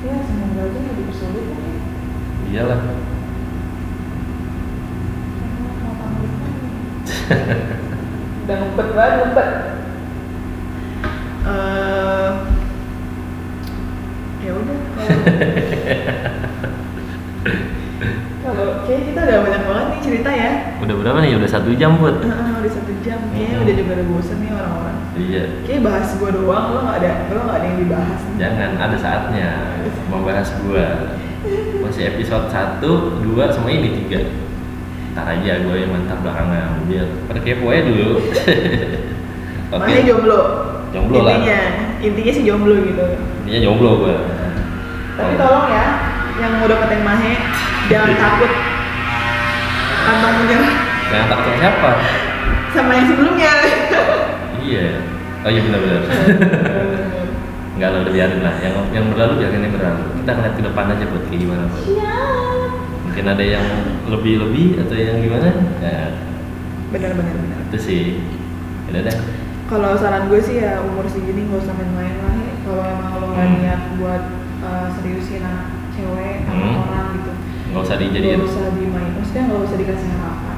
ya semoga aja nggak dipersulit kan ya. Iyalah. udah ngumpet banget ngumpet Eh, ya udah kayak kita udah banyak banget nih cerita ya Udah berapa nih? Udah satu jam buat. Heeh, udah satu jam kayaknya Hmm. udah juga udah bosen nih orang-orang Iya. kayak bahas gua doang lo nggak ada lo nggak ada yang dibahas nih. Jangan ada saatnya membahas gua. Masih episode 1, 2 sama ini 3. Ntar aja gue yang mantap belakangan biar pada kepo aja dulu. Oke. makanya jomblo Jomblo lah. intinya intinya sih jomblo gitu Intinya jomblo gua. tapi tolong ya yang mau dapetin mahe jangan takut pantang menyerah Jangan takut sama siapa? sama yang sebelumnya Iya. Oh iya benar-benar. Enggak lah, udah biarin lah. Yang yang berlalu biarin yang berlalu. Kita ngeliat ke depan aja buat kayak gimana. Bud. Siap. Mungkin ada yang lebih-lebih atau yang gimana? Ya, benar benar itu sih. Udah deh. kalau saran gue sih ya umur segini nggak usah main-main lah ya kalau emang lo nggak Hmm. niat buat uh, seriusin anak cewek anak Hmm. orang gitu Nggak usah dijadiin. nggak usah dimain maksudnya nggak usah dikasih harapan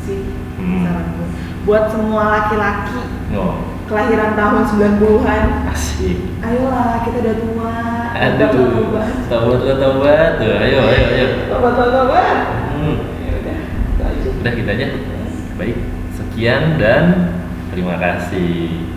sih Hmm. saran gue buat semua laki-laki Oh, kelahiran tahun 90-an asik. ayolah kita udah tua Aduh, tobat tobat lo tobat tuh. Ayo, ayo, ayo. tobat tobat tobat Hmm. ya Udah kita aja. Baik, sekian dan terima kasih.